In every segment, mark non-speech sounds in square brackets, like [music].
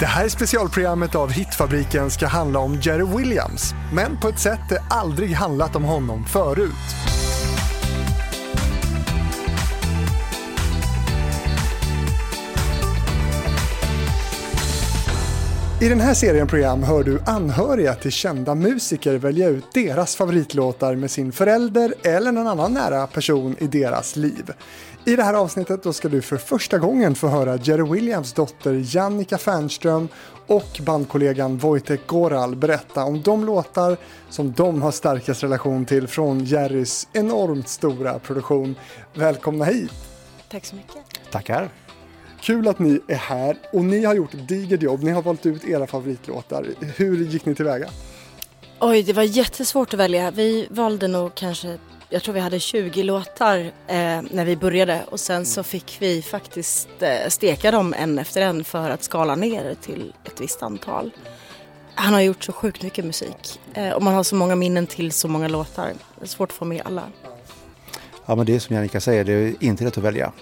Det här specialprogrammet av Hitfabriken ska handla om Jerry Williams, men på ett sätt det aldrig handlat om honom förut. I den här serien program hör du anhöriga till kända musiker välja ut deras favoritlåtar med sin förälder eller någon annan nära person i deras liv. I det här avsnittet då ska du för första gången få höra Jerry Williams dotter Jannica Fernström och bandkollegan Wojtek Goral berätta om de låtar som de har starkast relation till från Jerrys enormt stora produktion. Välkomna hit! Tack så mycket. Tackar. Kul att ni är här och ni har gjort ett digert jobb. Ni har valt ut era favoritlåtar. Hur gick ni tillväga? Oj, det var jättesvårt att välja. Vi valde nog kanske, jag tror vi hade 20 låtar eh, när vi började och sen så fick vi faktiskt eh, steka dem en efter en för att skala ner till ett visst antal. Han har gjort så sjukt mycket musik eh, och man har så många minnen till så många låtar. Det är svårt att få med alla. Ja, men det är som Jannica säger, det är inte lätt att välja.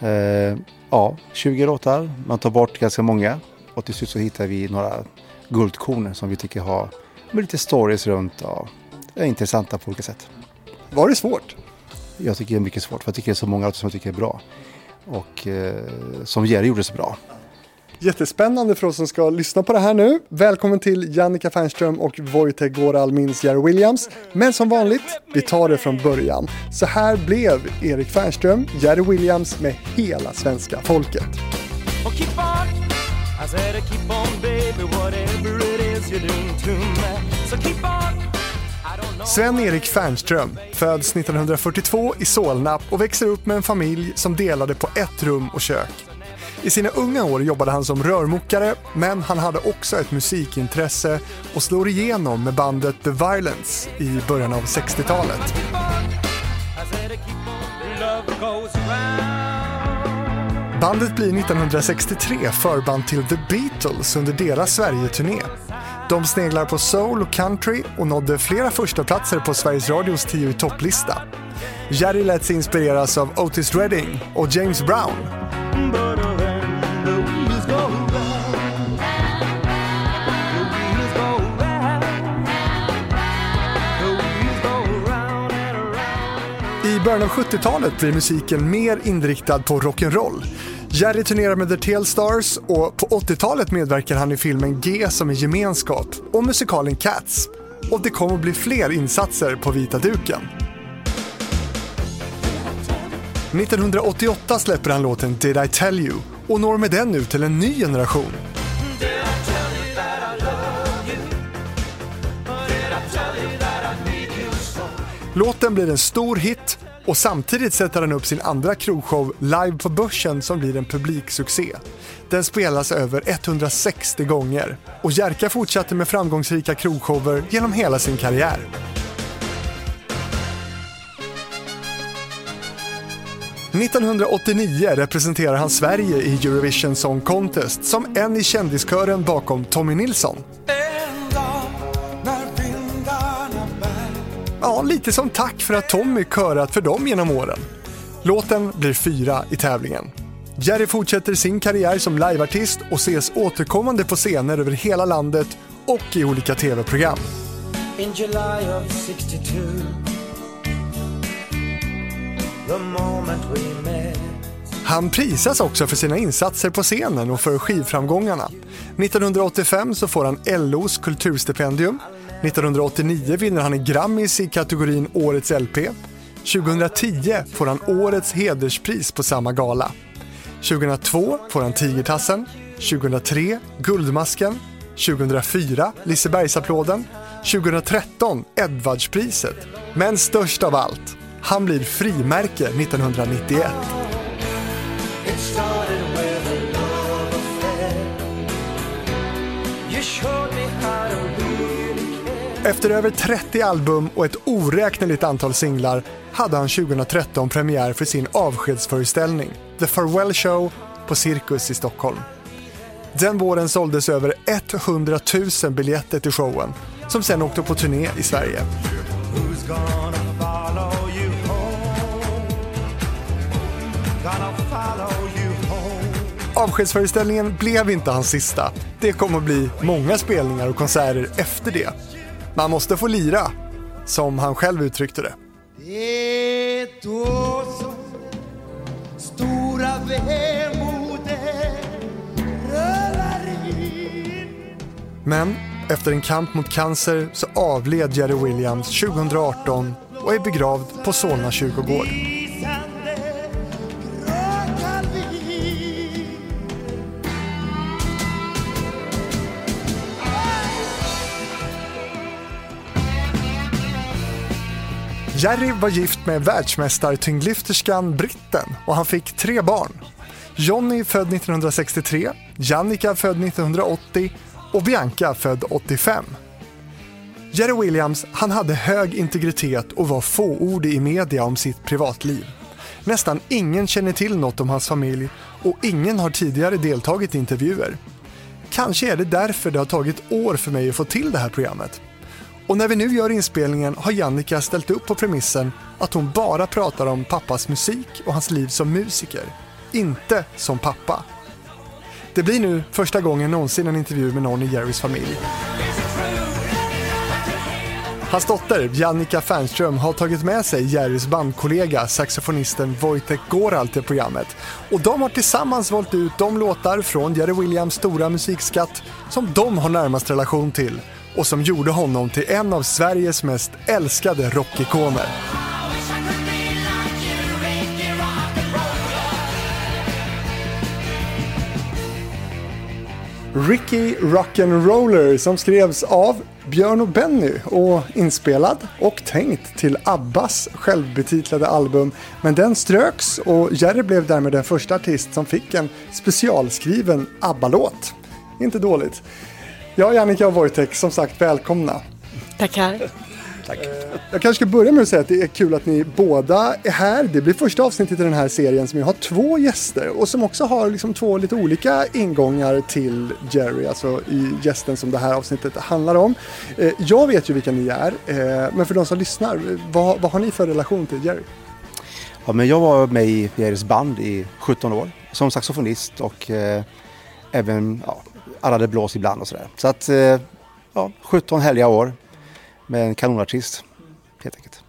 Eh, ja, 20 låtar, man tar bort ganska många och till slut så hittar vi några guldkorn som vi tycker har lite stories runt. Ja, är intressanta på olika sätt. Var det svårt? Jag tycker det är mycket svårt för jag tycker det är så många som jag tycker är bra. Och eh, som Jerry gjorde så bra. Jättespännande för oss som ska lyssna på det här nu. Välkommen till Jannica Fernström och Wojtek Goral minns Jerry Williams. Men som vanligt, vi tar det från början. Så här blev Erik Fernström, Jerry Williams med hela svenska folket. Sven-Erik Fernström föds 1942 i Solna och växer upp med en familj som delade på ett rum och kök. I sina unga år jobbade han som rörmokare, men han hade också ett musikintresse och slår igenom med bandet The Violence i början av 60-talet. Bandet blir 1963 förband till The Beatles under deras Sverige-turné. De sneglar på soul och country och nådde flera första platser på Sveriges Radios 10 i topplista. Jerry lät sig inspireras av Otis Redding och James Brown. I början av 70-talet blir musiken mer inriktad på rock'n'roll. Jerry turnerar med The Tellstars och på 80-talet medverkar han i filmen G som en gemenskap och musikalen Cats. Och det kommer att bli fler insatser på vita duken. 1988 släpper han låten Did I Tell You och når med den ut till en ny generation. Låten blir en stor hit och samtidigt sätter han upp sin andra krogshow Live på Börsen som blir en publiksuccé. Den spelas över 160 gånger och Jerka fortsatte med framgångsrika krogshower genom hela sin karriär. –1989 representerar han Sverige i Eurovision Song Contest som en i kändiskören bakom Tommy Nilsson. Ja, lite som tack för att Tommy körat för dem genom åren. Låten blir fyra i tävlingen. Jerry fortsätter sin karriär som liveartist och ses återkommande på scener över hela landet och i olika tv-program. In July of 62 The moment we met han prisas också för sina insatser på scenen och för skivframgångarna. 1985 så får han LOs kulturstipendium 1989 vinner han en Grammis i kategorin Årets LP. 2010 får han Årets hederspris på samma gala. 2002 får han Tigertassen. 2003 Guldmasken. 2004 Lisebergsapplåden. 2013 Edvardspriset. Men störst av allt, han blir frimärke 1991. Efter över 30 album och ett oräkneligt antal singlar hade han 2013 premiär för sin avskedsföreställning The Farewell Show på Cirkus i Stockholm. Den våren såldes över 100 000 biljetter till showen som sen åkte på turné i Sverige. avskedsföreställningen blev inte hans sista. Det kommer att bli många spelningar och konserter efter det. Man måste få lira, som han själv uttryckte det. Stora Men efter en kamp mot cancer så avled Jerry Williams 2018 och är begravd på Solna kyrkogård. Jerry var gift med världsmästartyngdlyfterskan britten och han fick tre barn. Johnny född 1963, Jannica född 1980 och Bianca född 85. Jerry Williams han hade hög integritet och var fåordig i media om sitt privatliv. Nästan ingen känner till något om hans familj och ingen har tidigare deltagit i intervjuer. Kanske är det därför det har tagit år för mig att få till det här programmet. Och när vi nu gör inspelningen har Jannica ställt upp på premissen att hon bara pratar om pappas musik och hans liv som musiker, inte som pappa. Det blir nu första gången någonsin en intervju med någon i Jerrys familj. Hans dotter Jannica Fernström har tagit med sig Jerrys bandkollega saxofonisten Wojtek Goral till programmet och de har tillsammans valt ut de låtar från Jerry Williams stora musikskatt som de har närmast relation till och som gjorde honom till en av Sveriges mest älskade rockikoner. Ricky Rock'n'Roller som skrevs av Björn och Benny och inspelad och tänkt till Abbas självbetitlade album. Men den ströks och Jerry blev därmed den första artist som fick en specialskriven ABBA-låt. Inte dåligt. Ja, Jannica och Wojtek, som sagt välkomna. Tackar. Tack. Jag kanske ska börja med att säga att det är kul att ni båda är här. Det blir första avsnittet i den här serien som jag har två gäster och som också har liksom två lite olika ingångar till Jerry, alltså i gästen som det här avsnittet handlar om. Eh, jag vet ju vilka ni är, eh, men för de som lyssnar, vad, vad har ni för relation till Jerry? Ja, men jag var med i Jerrys band i 17 år som saxofonist och eh, även ja, alla blås ibland och sådär. Så att, eh, ja, 17 härliga år med en kanonartist helt enkelt.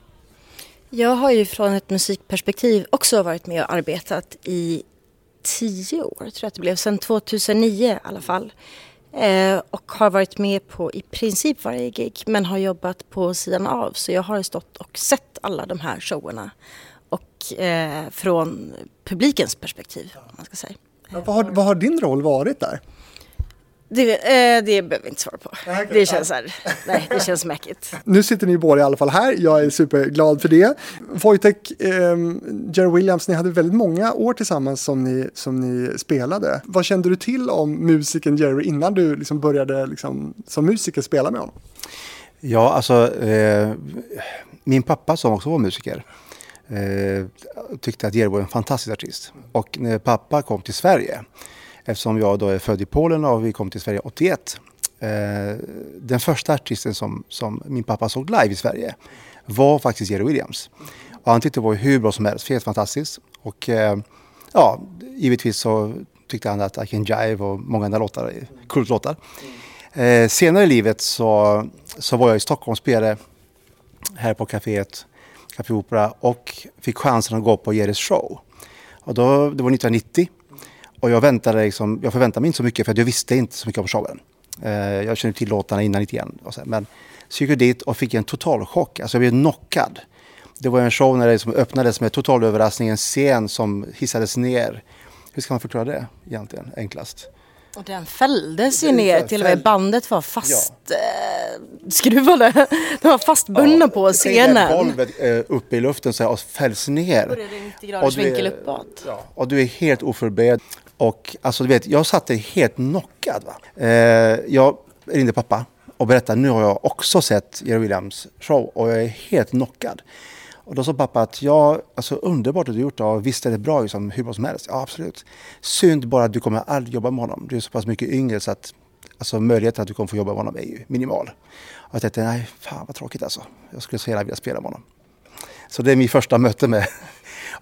Jag har ju från ett musikperspektiv också varit med och arbetat i tio år, tror jag att det blev, sedan 2009 i alla fall. Eh, och har varit med på i princip varje gig men har jobbat på sidan av så jag har stått och sett alla de här showerna. Och eh, från publikens perspektiv, om man ska säga. Ja, vad, har, vad har din roll varit där? Det, eh, det behöver vi inte svara på. Det känns här, nej, det känns mäckigt. [laughs] Nu sitter ni båda i alla fall här. Jag är superglad för det. Wojtek, eh, Jerry Williams, ni hade väldigt många år tillsammans som ni, som ni spelade. Vad kände du till om musikern Jerry innan du liksom började liksom, som musiker spela med honom? Ja, alltså eh, min pappa som också var musiker eh, tyckte att Jerry var en fantastisk artist. Och när pappa kom till Sverige eftersom jag då är född i Polen och vi kom till Sverige 81. Eh, den första artisten som, som min pappa såg live i Sverige var faktiskt Jerry Williams. Och han tyckte det var hur bra som helst, helt fantastiskt. Och eh, ja, givetvis så tyckte han att I Can Jive och många andra låtar, kultlåtar. Eh, senare i livet så, så var jag i Stockholm och spelade här på kaféet, Café Opera och fick chansen att gå på Jerrys show. Och då, det var 1990 och jag, väntade liksom, jag förväntade mig inte så mycket för jag visste inte så mycket om showen. Eh, jag kände till låtarna innan lite grann. Och så, men så gick jag dit och fick en total chock. Alltså jag blev knockad. Det var en show när det liksom öppnades med total överraskning, en scen som hissades ner. Hur ska man förklara det egentligen, enklast? Och den fälldes ju ner till och med. Bandet var fastskruvade. Ja. De [laughs] var fastbundna ja, på scenen. golvet eh, uppe i luften så här, och fälls ner. Och det är 90 graders vinkel uppåt. Ja, och du är helt oförberedd. Och alltså du vet, jag satt där helt knockad. Va? Eh, jag ringde pappa och berättade nu har jag också sett Jerry Williams show och jag är helt knockad. Och då sa pappa att ja, alltså underbart att du gjort det och visst är det bra liksom, hur bra som helst. Ja, absolut. Synd bara att du kommer aldrig jobba med honom. Du är så pass mycket yngre så att alltså, möjligheten att du kommer få jobba med honom är ju minimal. Och jag tänkte, nej, fan vad tråkigt alltså. Jag skulle så gärna vilja spela med honom. Så det är mitt första möte med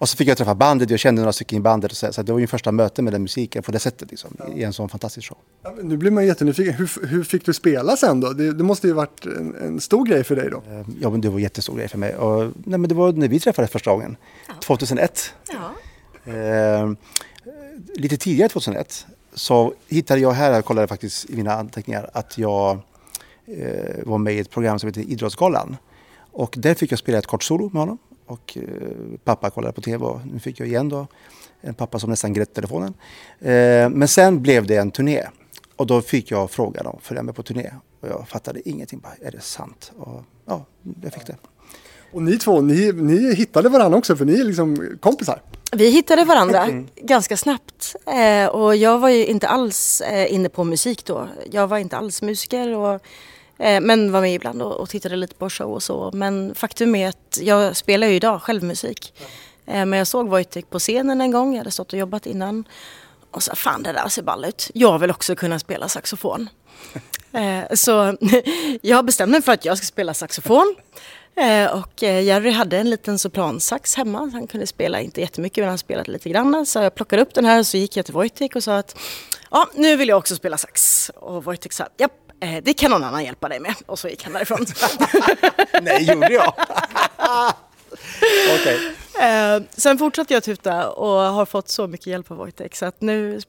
och så fick jag träffa bandet, jag kände några stycken i bandet. Och så, så det var min första möte med den musiken på det sättet liksom, i en sån fantastisk show. Ja, nu blir man jättenyfiken, hur, hur fick du spela sen då? Det, det måste ju varit en, en, stor grej för dig då? Eh, ja, men det var en jättestor grej för mig. Och, nej, men det var när vi träffades första gången, ja. 2001. Ja. Eh, lite tidigare 2001 så hittade jag här, jag kollade faktiskt i mina anteckningar, att jag eh, var med i ett program som heter Idrottsgalan. Och där fick jag spela ett kort solo med honom. Och eh, pappa kollade på tv och nu fick jag igen då en pappa som nästan grät telefonen. Eh, men sen blev det en turné. Och då fick jag frågan om att följa med på turné. Och jag fattade ingenting. Bara, är det sant? Och ja, jag fick det. Och ni två, ni, ni hittade varandra också för ni är liksom kompisar? Vi hittade varandra mm. ganska snabbt eh, och jag var ju inte alls eh, inne på musik då. Jag var inte alls musiker och, men var med ibland och, tittade lite på show och så. Men faktum är att jag spelar ju idag själv musik. Eh, men jag såg Wojtek på scenen en gång, jag hade stått och jobbat innan. Och sa, fan det där ser ball ut. Jag vill också kunna spela saxofon. [laughs] Eh, så [laughs] jag bestämde mig för att jag ska spela saxofon. Eh, och eh, Jerry hade en liten sopransax hemma. Han kunde spela, inte jättemycket, men han spelade lite grann. Så jag plockade upp den här och så gick jag till Wojtek och sa att ja, nu vill jag också spela sax. Och Wojtek sa japp, eh, det kan någon annan hjälpa dig med. Och så gick han därifrån. [laughs] Nej, gjorde jag? [laughs] okay. eh, sen fortsatte jag tuta och har fått så mycket hjälp av Wojtek så att nu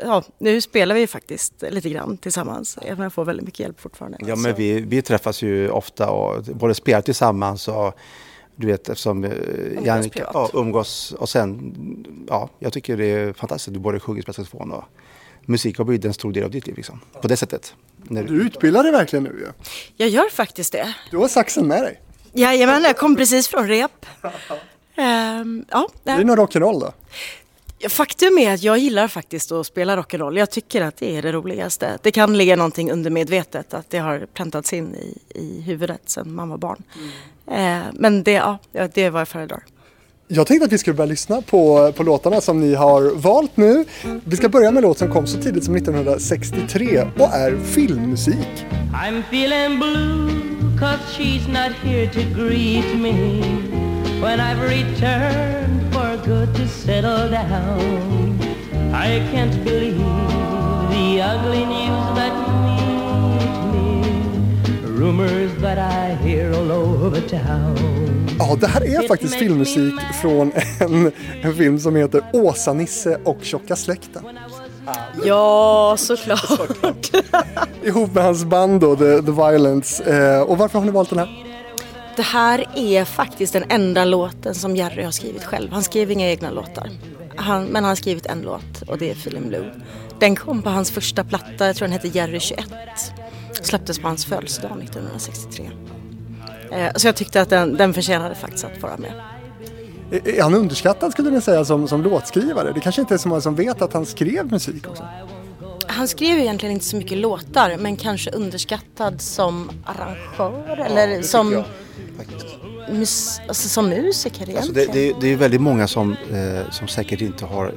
ja, nu spelar vi faktiskt lite grann tillsammans. Jag får väldigt mycket hjälp fortfarande. Ja, men vi, vi träffas ju ofta och både spelar tillsammans och du vet eftersom eh, Jannica ja, umgås och sen, ja, jag tycker det är fantastiskt du både sjunger, spelar saxofon och musik har blivit en stor del av ditt liv liksom. På det sättet. När du utbildar dig verkligen nu ja. Jag gör faktiskt det. Du har saxen med dig. Jajamän, jag kom precis från rep. um, ja, det är nog rock'n'roll då? Faktum är att jag gillar faktiskt att spela rock'n'roll. Jag tycker att det är det roligaste. Det kan ligga någonting undermedvetet, att det har präntats in i, i huvudet sedan man var barn. Mm. Eh, men det, ja, det är vad jag föredrar. Jag tänkte att vi skulle börja lyssna på, på låtarna som ni har valt nu. Vi ska börja med en låt som kom så tidigt som 1963 och är filmmusik. I'm feeling blue cause she's not here to greet me when I've returned for good to settle down. I can't believe the ugly news that meet me. Rumors that I hear all over town. Ja, det här är faktiskt filmmusik från en, en film som heter Åsa-Nisse och Tjocka släkten. Ja, såklart. [laughs] Ihop med hans band då, The, The Violence. Eh, och varför har ni valt den här? Det här är faktiskt den enda låten som Jerry har skrivit själv. Han skrev inga egna låtar. Han, men han har skrivit en låt och det är Feeling Blue. Den kom på hans första platta, jag tror den hette Jerry 21. Släpptes på hans födelsedag 1963. Eh, så jag tyckte att den, den förtjänade faktiskt att vara med. Är han underskattad skulle ni säga som, som låtskrivare? Det kanske inte är så många som vet att han skrev musik också? Han skrev egentligen inte så mycket låtar men kanske underskattad som arrangör ja, eller som mus, alltså som musiker egentligen. Alltså det, det, det, är väldigt många som, eh, som säkert inte har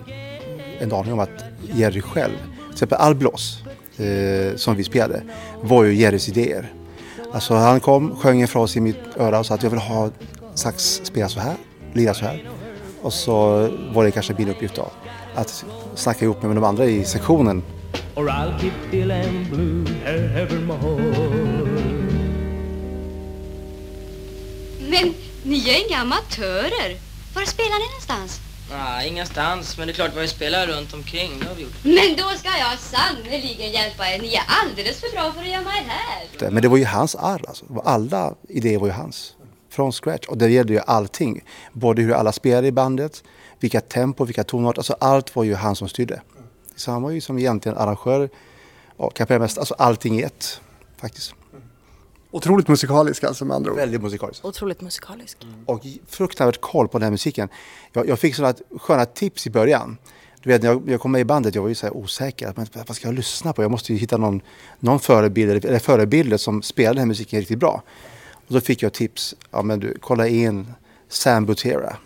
en aning om att Jerry själv, till exempel Alblås eh, som vi spelade, var ju Jerrys idéer. Alltså han kom, sjöng en fras i mitt öra och sa att jag vill ha sax spela så här, lira så här. Och så var det kanske min uppgift då att snacka ihop med de andra i sektionen. Or I'll keep feeling blue evermore. Men ni är inga amatörer. Var spelar ni någonstans? Nej, ingenstans. Men det är klart vi spelar runt omkring. Det har vi gjort. Men då ska jag sannerligen hjälpa er. Ni är alldeles för bra för att gömma er här. Men det var ju hans arv alltså. Alla idéer var ju hans. Från scratch. Och det gällde ju allting. Både hur alla spelade i bandet, vilka tempo, vilka tonarter. Alltså allt var ju han som styrde. Så han var ju som egentligen arrangör och kapellmästare. Alltså allting i ett faktiskt. Otroligt musikalisk alltså med andra ord. Väldigt musikalisk. Otroligt musikalisk. Mm. Och fruktansvärt koll på den här musiken. Jag, jag fick sådana sköna tips i början. Du vet när jag, jag kom med i bandet, jag var ju så osäker. Men vad ska jag lyssna på? Jag måste ju hitta någon, någon förebild, eller förebilder som spelar den här musiken riktigt bra. Och då fick jag tips. Ja men du, kolla in Sam Butera.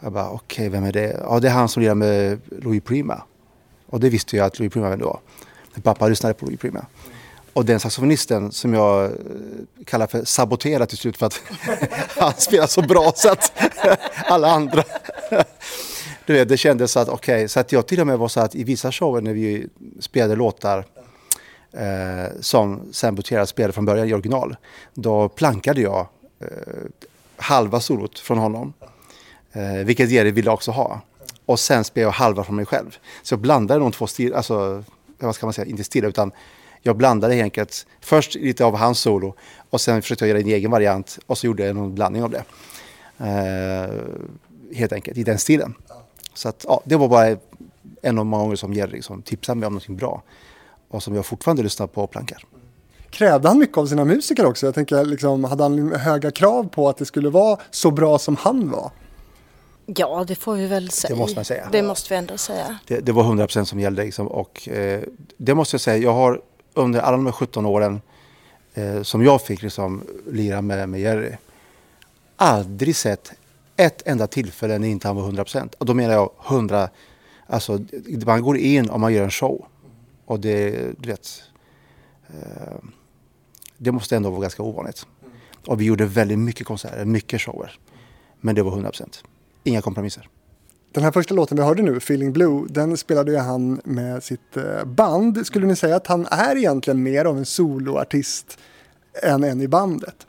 Jag bara, okej, okay, vem är det? Ja, det är han som lirar med Louis Prima. Och det visste jag att Louis Prima var då. Pappa lyssnade på Louis Prima. Och den saxofonisten som jag eh, kallar för sabotera till slut för att [laughs] han spelar så bra så att [laughs] alla andra [laughs] du vet, det kändes så att okej, okay, så att jag till och med var så att i vissa shower när vi spelade låtar eh, som Sam spelade från början i original, då plankade jag eh, halva solot från honom, eh, vilket Jerry ville också ha. Och sen spelade jag halva från mig själv. Så jag blandade de två stilar, alltså vad ska man säga, inte stilla utan jag blandade helt enkelt först lite av hans solo och sen försökte jag göra en egen variant och så gjorde jag någon blandning av det. Eh, helt enkelt i den stilen. Så att, ja, det var bara en av många gånger som Jerry som tipsade mig om någonting bra och som jag fortfarande lyssnar på och plankar. Krävde han mycket av sina musiker också? Jag tänker, liksom, hade han höga krav på att det skulle vara så bra som han var? Ja, det får vi väl säga. Det måste man säga. Det måste vi ändå säga. Det, det var 100 procent som gällde. Liksom, och eh, det måste jag säga, jag har under alla de här 17 åren eh, som jag fick liksom, lira med, med Jerry aldrig sett ett enda tillfälle när inte han var 100 procent. Och då menar jag 100, alltså man går in och man gör en show. Och det, du vet, eh, det måste ändå vara ganska ovanligt. Och vi gjorde väldigt mycket konserter, mycket shower. Men det var 100 procent. Inga kompromisser. Den här första låten vi hörde nu, Feeling Blue, den spelade ju han med sitt eh, band. Skulle ni säga att han är egentligen mer av en soloartist än en i bandet?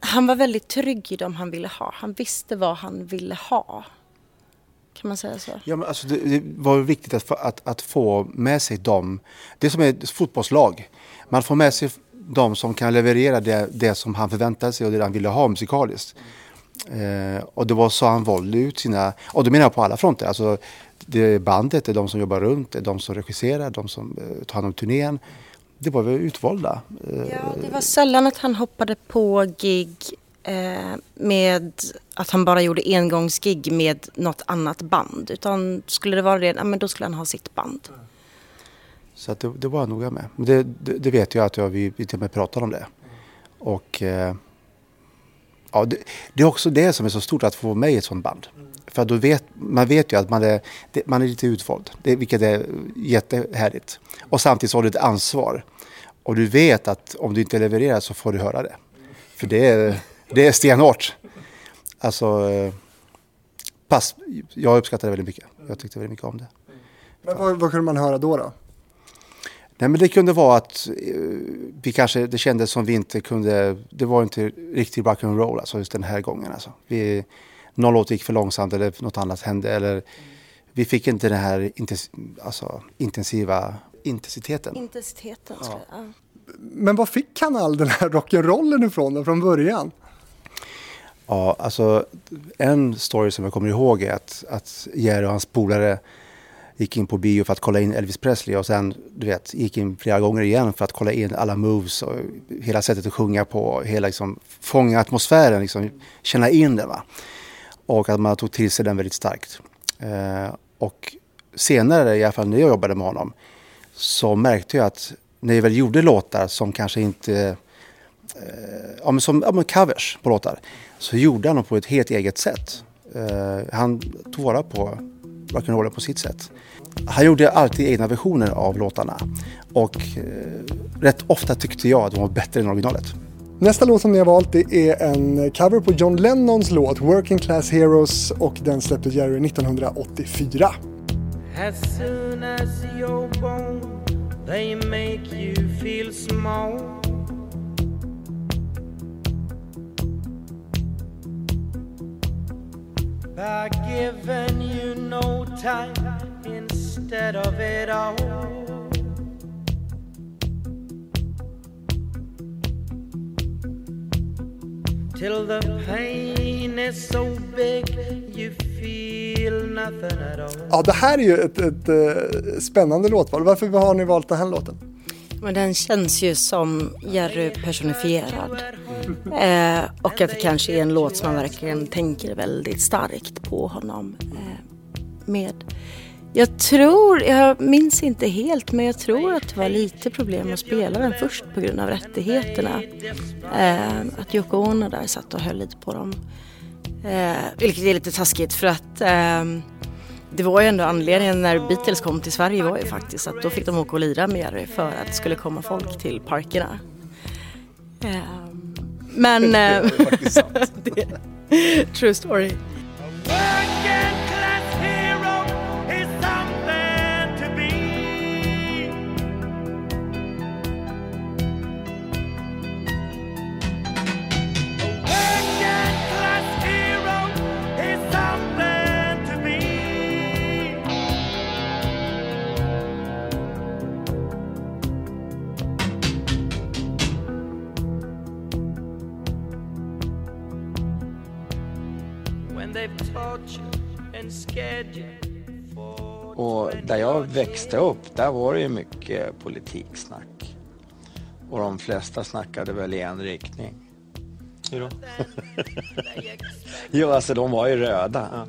Han var väldigt trygg i dem han ville ha. Han visste vad han ville ha. Kan man säga så? Ja, men alltså det, det var viktigt att, att, att, få med sig dem. Det som är ett fotbollslag. Man får med sig de som kan leverera det, det som han förväntade sig och det han ville ha musikaliskt. Eh, och det var så han valde ut sina, och då menar jag på alla fronter. Alltså, det bandet, det är de som jobbar runt, det är de som regisserar, de som eh, tar hand om turnén det var väl utvalda. Ja, det var sällan att han hoppade på gig eh, med att han bara gjorde engångsgig med något annat band. Utan skulle det vara det, ja, men då skulle han ha sitt band. Så att det, det var jag noga med. Men det, det, det, vet jag att jag, vi till och med pratade om det. Och eh, ja, det, det, är också det som är så stort att få med i ett sånt band. För då vet, man vet ju att man är, man är lite utvald, det, vilket är jättehärligt. Och samtidigt så har du ett ansvar. Och du vet att om du inte levererar så får du höra det. För det är, det är stenhårt. Alltså, pass, jag uppskattar det väldigt mycket. Jag tyckte väldigt mycket om det. Men vad, vad kunde man höra då? då? Nej, men det kunde vara att eh, vi kanske, det kändes som vi inte kunde, det var inte riktigt rock'n'roll alltså just den här gången. Alltså. Vi, någon låt gick för långsamt eller något annat hände. Eller vi fick inte den här intens, alltså, intensiva intensiteten. Intensiteten, ja. ja. Men var fick han all den här rock'n'rollen ifrån då, från början? Ja, alltså en story som jag kommer ihåg är att, att Jerry och hans polare gick in på bio för att kolla in Elvis Presley och sen du vet, gick in flera gånger igen för att kolla in alla moves och hela sättet att sjunga på, hela liksom, fånga atmosfären, liksom, känna in den Va? Och att man tog till sig den väldigt starkt. Eh, och senare, i alla fall när jag jobbade med honom, så märkte jag att när jag väl gjorde låtar som kanske inte, eh, ja, men som ja, men covers på låtar, så gjorde han dem på ett helt eget sätt. Eh, han tog vara på rock'n'rollen på sitt sätt. Han gjorde alltid egna versioner av låtarna och eh, rätt ofta tyckte jag att de var bättre än originalet. Nästa låt som ni har valt är en cover på John Lennons låt Working Class Heroes och den släppte Jerry 1984. As soon as you're born they make you feel small By giving you no time instead of it all Till the pain is so big you feel nothing at all. Ja, det här är ju ett, ett, ett spännande låtval. Varför har ni valt den här låten? Men den känns ju som Jerry personifierad. Eh, och att det kanske är en låt som man verkligen tänker väldigt starkt på honom eh, med. Jag tror, jag minns inte helt, men jag tror att det var lite problem att spela den först på grund av rättigheterna. Eh, att Yoko Ono där satt och höll lite på dem. Eh, vilket är lite taskigt för att eh, det var ju ändå anledningen när Beatles kom till Sverige var ju faktiskt att då fick de åka och lira med Jerry för att det skulle komma folk till parkerna. Ehm, men... det är faktiskt sant. [laughs] true story. Och där jag växte upp, där var det ju mycket politiksnack. Och de flesta snackade väl i en riktning. Hur då? [laughs] jo, alltså de var ju röda. Ja.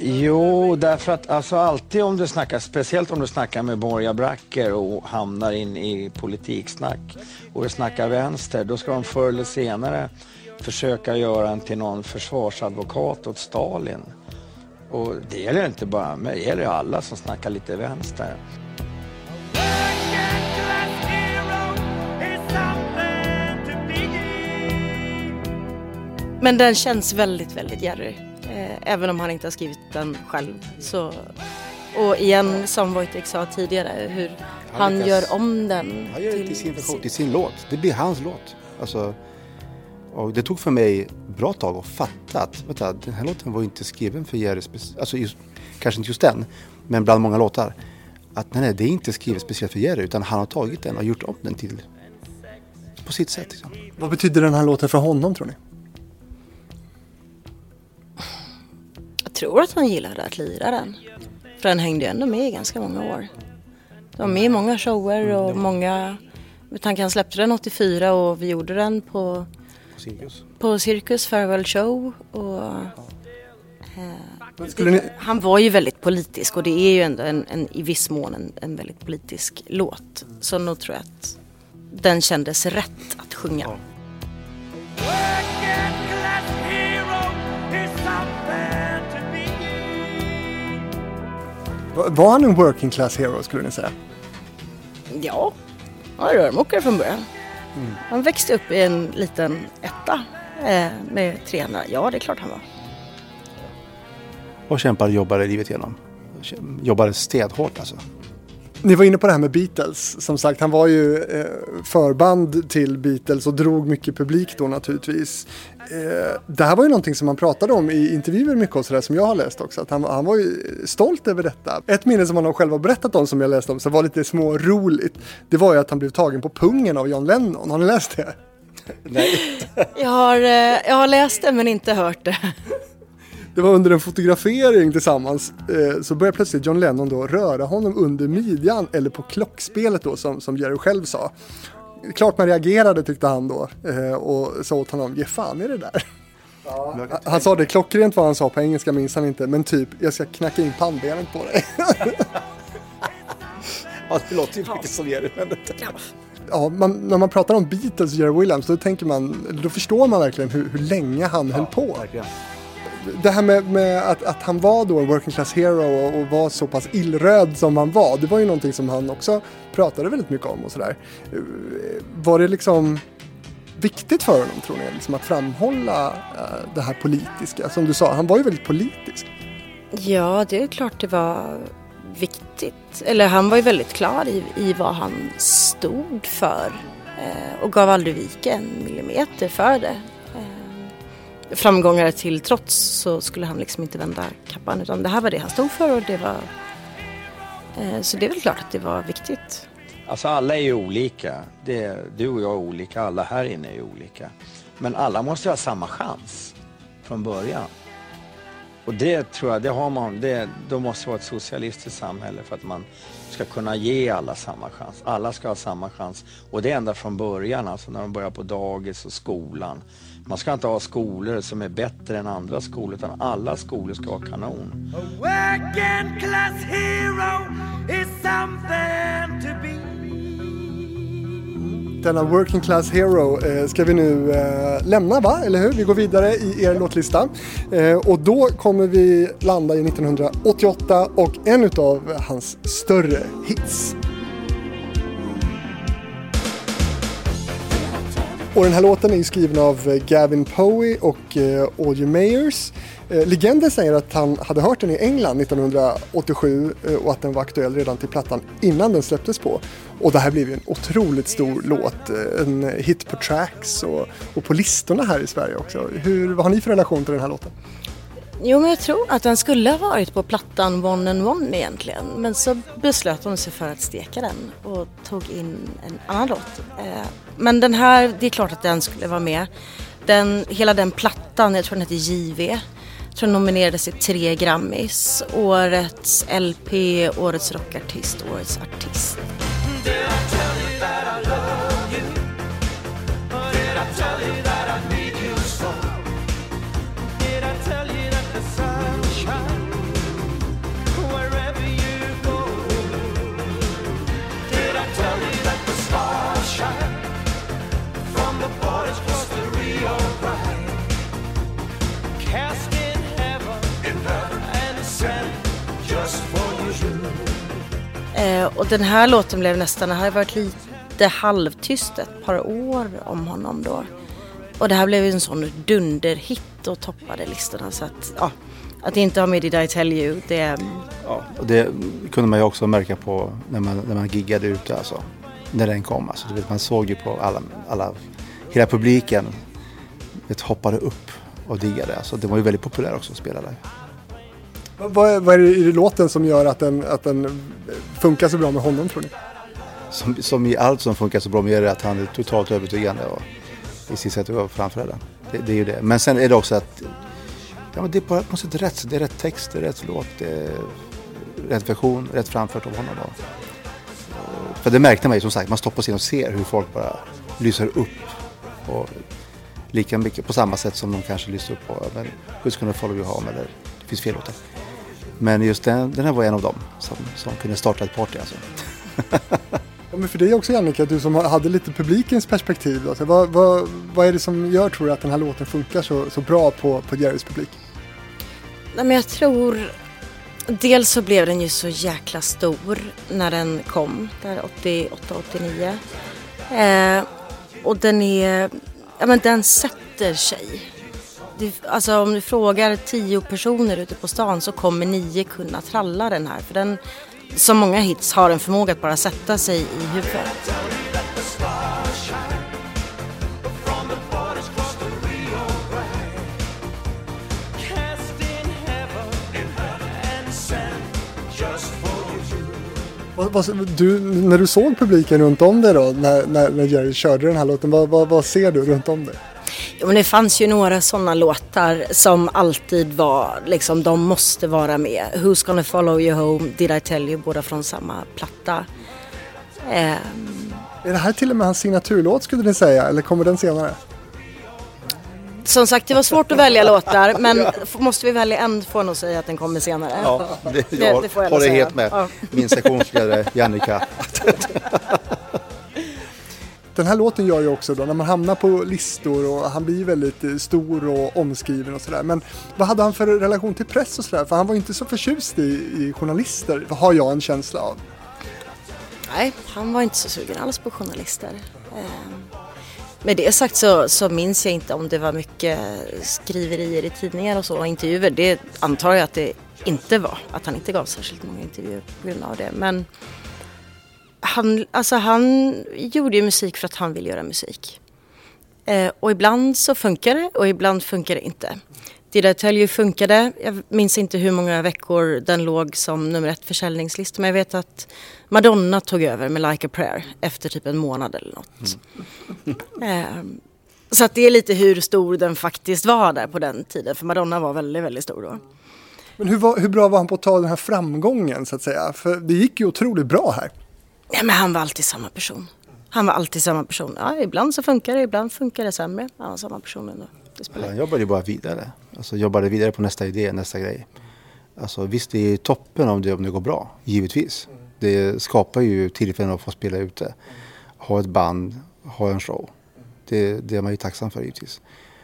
Jo, därför att alltså alltid om du snackar, speciellt om du snackar med borgarbracker och hamnar in i politiksnack och du snackar vänster, då ska de förr eller senare försöka göra en till någon försvarsadvokat åt Stalin. Och det gäller inte bara mig, det gäller alla som snackar lite vänster. Men den känns väldigt, väldigt Jerry. Eh, även om han inte har skrivit den själv. Så, och igen, som Wojtek sa tidigare, hur han, han lyckas, gör om den. Han gör det till sin version, till sin låt. Det blir hans låt. Alltså, och det tog för mig bra tag att fatta att vänta, den här låten var inte skriven för Jerry, alltså just, kanske inte just den, men bland många låtar. Att nej, nej, det är inte skrivet speciellt för Jerry utan han har tagit den och gjort om den till på sitt sätt. Liksom. Vad betyder den här låten för honom tror ni? Jag tror att han gillade att lira den. För den hängde ju ändå med i ganska många år. De var med i många shower och mm. många... Han släppte den 84 och vi gjorde den på Cirkus? På Cirkus Farewell Show. Och, eh, ni... Han var ju väldigt politisk och det är ju ändå en, en i viss mån en, en, väldigt politisk låt. Så nog tror jag att den kändes rätt att sjunga. Ja. Var han en working class hero skulle ni säga? Ja, han var rörmokare från början. Mm. Han växte upp i en liten etta eh, med tre andra. Ja, det är klart han var. Och kämpade och jobbade livet igenom. Jobbade stenhårt alltså. Ni var inne på det här med Beatles. Som sagt, han var ju eh, förband till Beatles och drog mycket publik då naturligtvis. Eh, det här var ju någonting som han pratade om i intervjuer mycket och sådär som jag har läst också. Att han, han var ju stolt över detta. Ett minne som han själv har berättat om som jag läste om som var lite små roligt. Det var ju att han blev tagen på pungen av John Lennon. Har ni läst det? [laughs] Nej. jag, har, eh, jag har läst det men inte hört det. Det var under en fotografering tillsammans eh, så började plötsligt John Lennon då röra honom under midjan eller på klockspelet då som, som Jerry själv sa. Klart man reagerade tyckte han då eh, och sa åt honom, ge fan i det där. Ja. Han sa det klockrent vad han sa på engelska minns han inte men typ jag ska knacka in pannbenet på dig. [laughs] ja det låter ju mycket som Jerry. Ja, man, när man pratar om Beatles och Jerry Williams då tänker man, då förstår man verkligen hur, hur länge han ja, höll på. Verkligen det här med, med, att, att han var då en working class hero och, och, var så pass illröd som han var, det var ju någonting som han också pratade väldigt mycket om och sådär. Var det liksom viktigt för honom tror ni, liksom att framhålla eh, det här politiska? Som du sa, han var ju väldigt politisk. Ja, det är klart det var viktigt. Eller han var ju väldigt klar i, i vad han stod för eh, och gav aldrig vika en millimeter för det eh, framgångar till trots så skulle han liksom inte vända kappan utan det här var det han stod för och det var Eh, så det är väl klart att det var viktigt. Alltså alla är ju olika. Det, du och jag är olika, alla här inne är olika. Men alla måste ha samma chans från början. Och det tror jag, det har man, det, då måste det vara ett socialistiskt samhälle för att man ska kunna ge alla samma chans. Alla ska ha samma chans. Och det är ända från början, alltså när de börjar på dagis och skolan. Man ska inte ha skolor som är bättre än andra skolor utan alla skolor ska vara kanon. denna Working Class Hero eh, ska vi nu eh, lämna va, eller hur? Vi går vidare i er låtlista. Eh, och då kommer vi landa i 1988 och en utav hans större hits. Och den här låten är skriven av eh, Gavin Poey och eh, Audrey Mayers. Eh, legenden säger att han hade hört den i England 1987 och att den var aktuell redan till plattan innan den släpptes på. Och det här blev ju en otroligt stor låt, en hit på tracks och, och på listorna här i Sverige också. Hur, vad har ni för relation till den här låten? Jo, men jag tror att den skulle ha varit på plattan One and One egentligen. Men så beslöt de sig för att steka den och tog in en annan låt. Eh, men den här, det är klart att den skulle vara med. Den, hela den plattan, jag tror den heter JV, jag tror den nominerades till tre grammis. Årets LP, Årets rockartist, Årets artist. Eh, och den här låten blev nästan, det har varit lite halvtyst ett par år om honom då. Och det här blev en sån dunderhit och toppade listorna så att, ja, att inte ha med Did I Tell You, det... Ja, och det kunde man ju också märka på när man, när man giggade ute alltså. När den kom alltså. vet, man såg ju på alla, alla hela publiken vet, hoppade upp och diggade. Alltså, det var ju väldigt populär också att spela där. Vad, vad är det i låten som gör att den, att den funkar så bra med honom tror ni? Som, som i allt som funkar så bra med är det att han är totalt övertygande och i sitt sätt att framföra Det, det är ju det. Men sen är det också att ja, men det är på något sätt rätt. Det är rätt text, det är rätt låt, det är rätt version, rätt framfört av honom. Och, för det märkte man ju som sagt, man stoppar sig och ser hur folk bara lyser upp. Och lika mycket på samma sätt som de kanske lyser upp på men Who's gonna follow you home eller det finns fel låtar. Men just den, den här var en av dem som, som kunde starta ett party alltså. [laughs] ja, men för dig också Jannica, du som hade lite publikens perspektiv. Alltså, vad, vad, vad är det som gör tror du att den här låten funkar så, så bra på, på Jerrys publik? Nej, men jag tror Dels så blev den ju så jäkla stor när den kom, där 88-89. Eh, och den är, ja men den sätter sig alltså om du frågar tio personer ute på stan så kommer nio kunna tralla den här. För den, som många hits, har en förmåga att bara sätta sig i huvudet. Du, när du såg publiken runt om dig då, när, när, när Jerry körde den här låten, vad, vad, vad ser du runt om dig? Ja, men det fanns ju några sådana låtar som alltid var, liksom de måste vara med. Who's gonna follow you home, Did I tell you, båda från samma platta. Um... Är det här till och med hans signaturlåt skulle ni säga, eller kommer den senare? Som sagt, det var svårt att välja låtar, men måste vi välja en får jag nog säga att den kommer senare. Ja, det, jag det, det får jag håller helt med. Ja. Min sektionsledare Jannica. [laughs] Den här låten gör ju också då när man hamnar på listor och han blir väldigt eh, stor och omskriven och sådär. Men vad hade han för relation till press och sådär? För han var inte så förtjust i, i journalister, har jag en känsla av. Nej, han var inte så sugen alls på journalister. Eh, med det sagt så, så, minns jag inte om det var mycket skriverier i tidningar och så och intervjuer. Det antar jag att det inte var, att han inte gav särskilt många intervjuer på grund av det. Men han, alltså han gjorde ju musik för att han vill göra musik. Eh, och ibland så funkar det och ibland funkar det inte. Did I tell you funkade. Jag minns inte hur många veckor den låg som nummer ett försäljningslista men jag vet att Madonna tog över med Like a prayer efter typ en månad eller något. Mm. Eh, så att det är lite hur stor den faktiskt var där på den tiden för Madonna var väldigt, väldigt stor då. Men hur, var, hur bra var han på att ta den här framgången så att säga? För det gick ju otroligt bra här. Nej, men han var alltid samma person. Han var alltid samma person. Ja, ibland så funkar det, ibland funkar det sämre. Han var samma person ändå. Han jobbade ju bara vidare. Alltså jobbade vidare på nästa idé, nästa grej. Alltså visst, det är toppen om det, om det går bra, givetvis. Det skapar ju tillfällen att få spela ute. Ha ett band ha en show. Det, det är man ju tacksam för givetvis.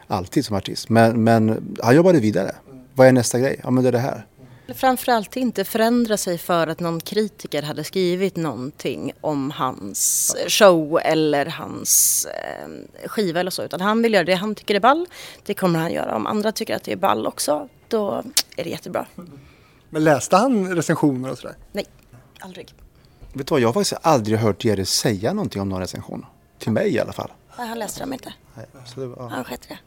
Alltid som artist. Men, men han jobbade vidare. Vad är nästa grej? Ja men det är det här. Framförallt inte förändra sig för att någon kritiker hade skrivit någonting om hans show eller hans eh, skiva eller så. Utan han vill göra det han tycker är ball. Det kommer han göra. Om andra tycker att det är ball också, då är det jättebra. Men läste han recensioner och sådär? Nej, aldrig. Vet du vad, jag har faktiskt aldrig hört Jerry säga någonting om någon recension. Till mig i alla fall. Nej, han läste dem inte. Nej, så det, var, Han sket det.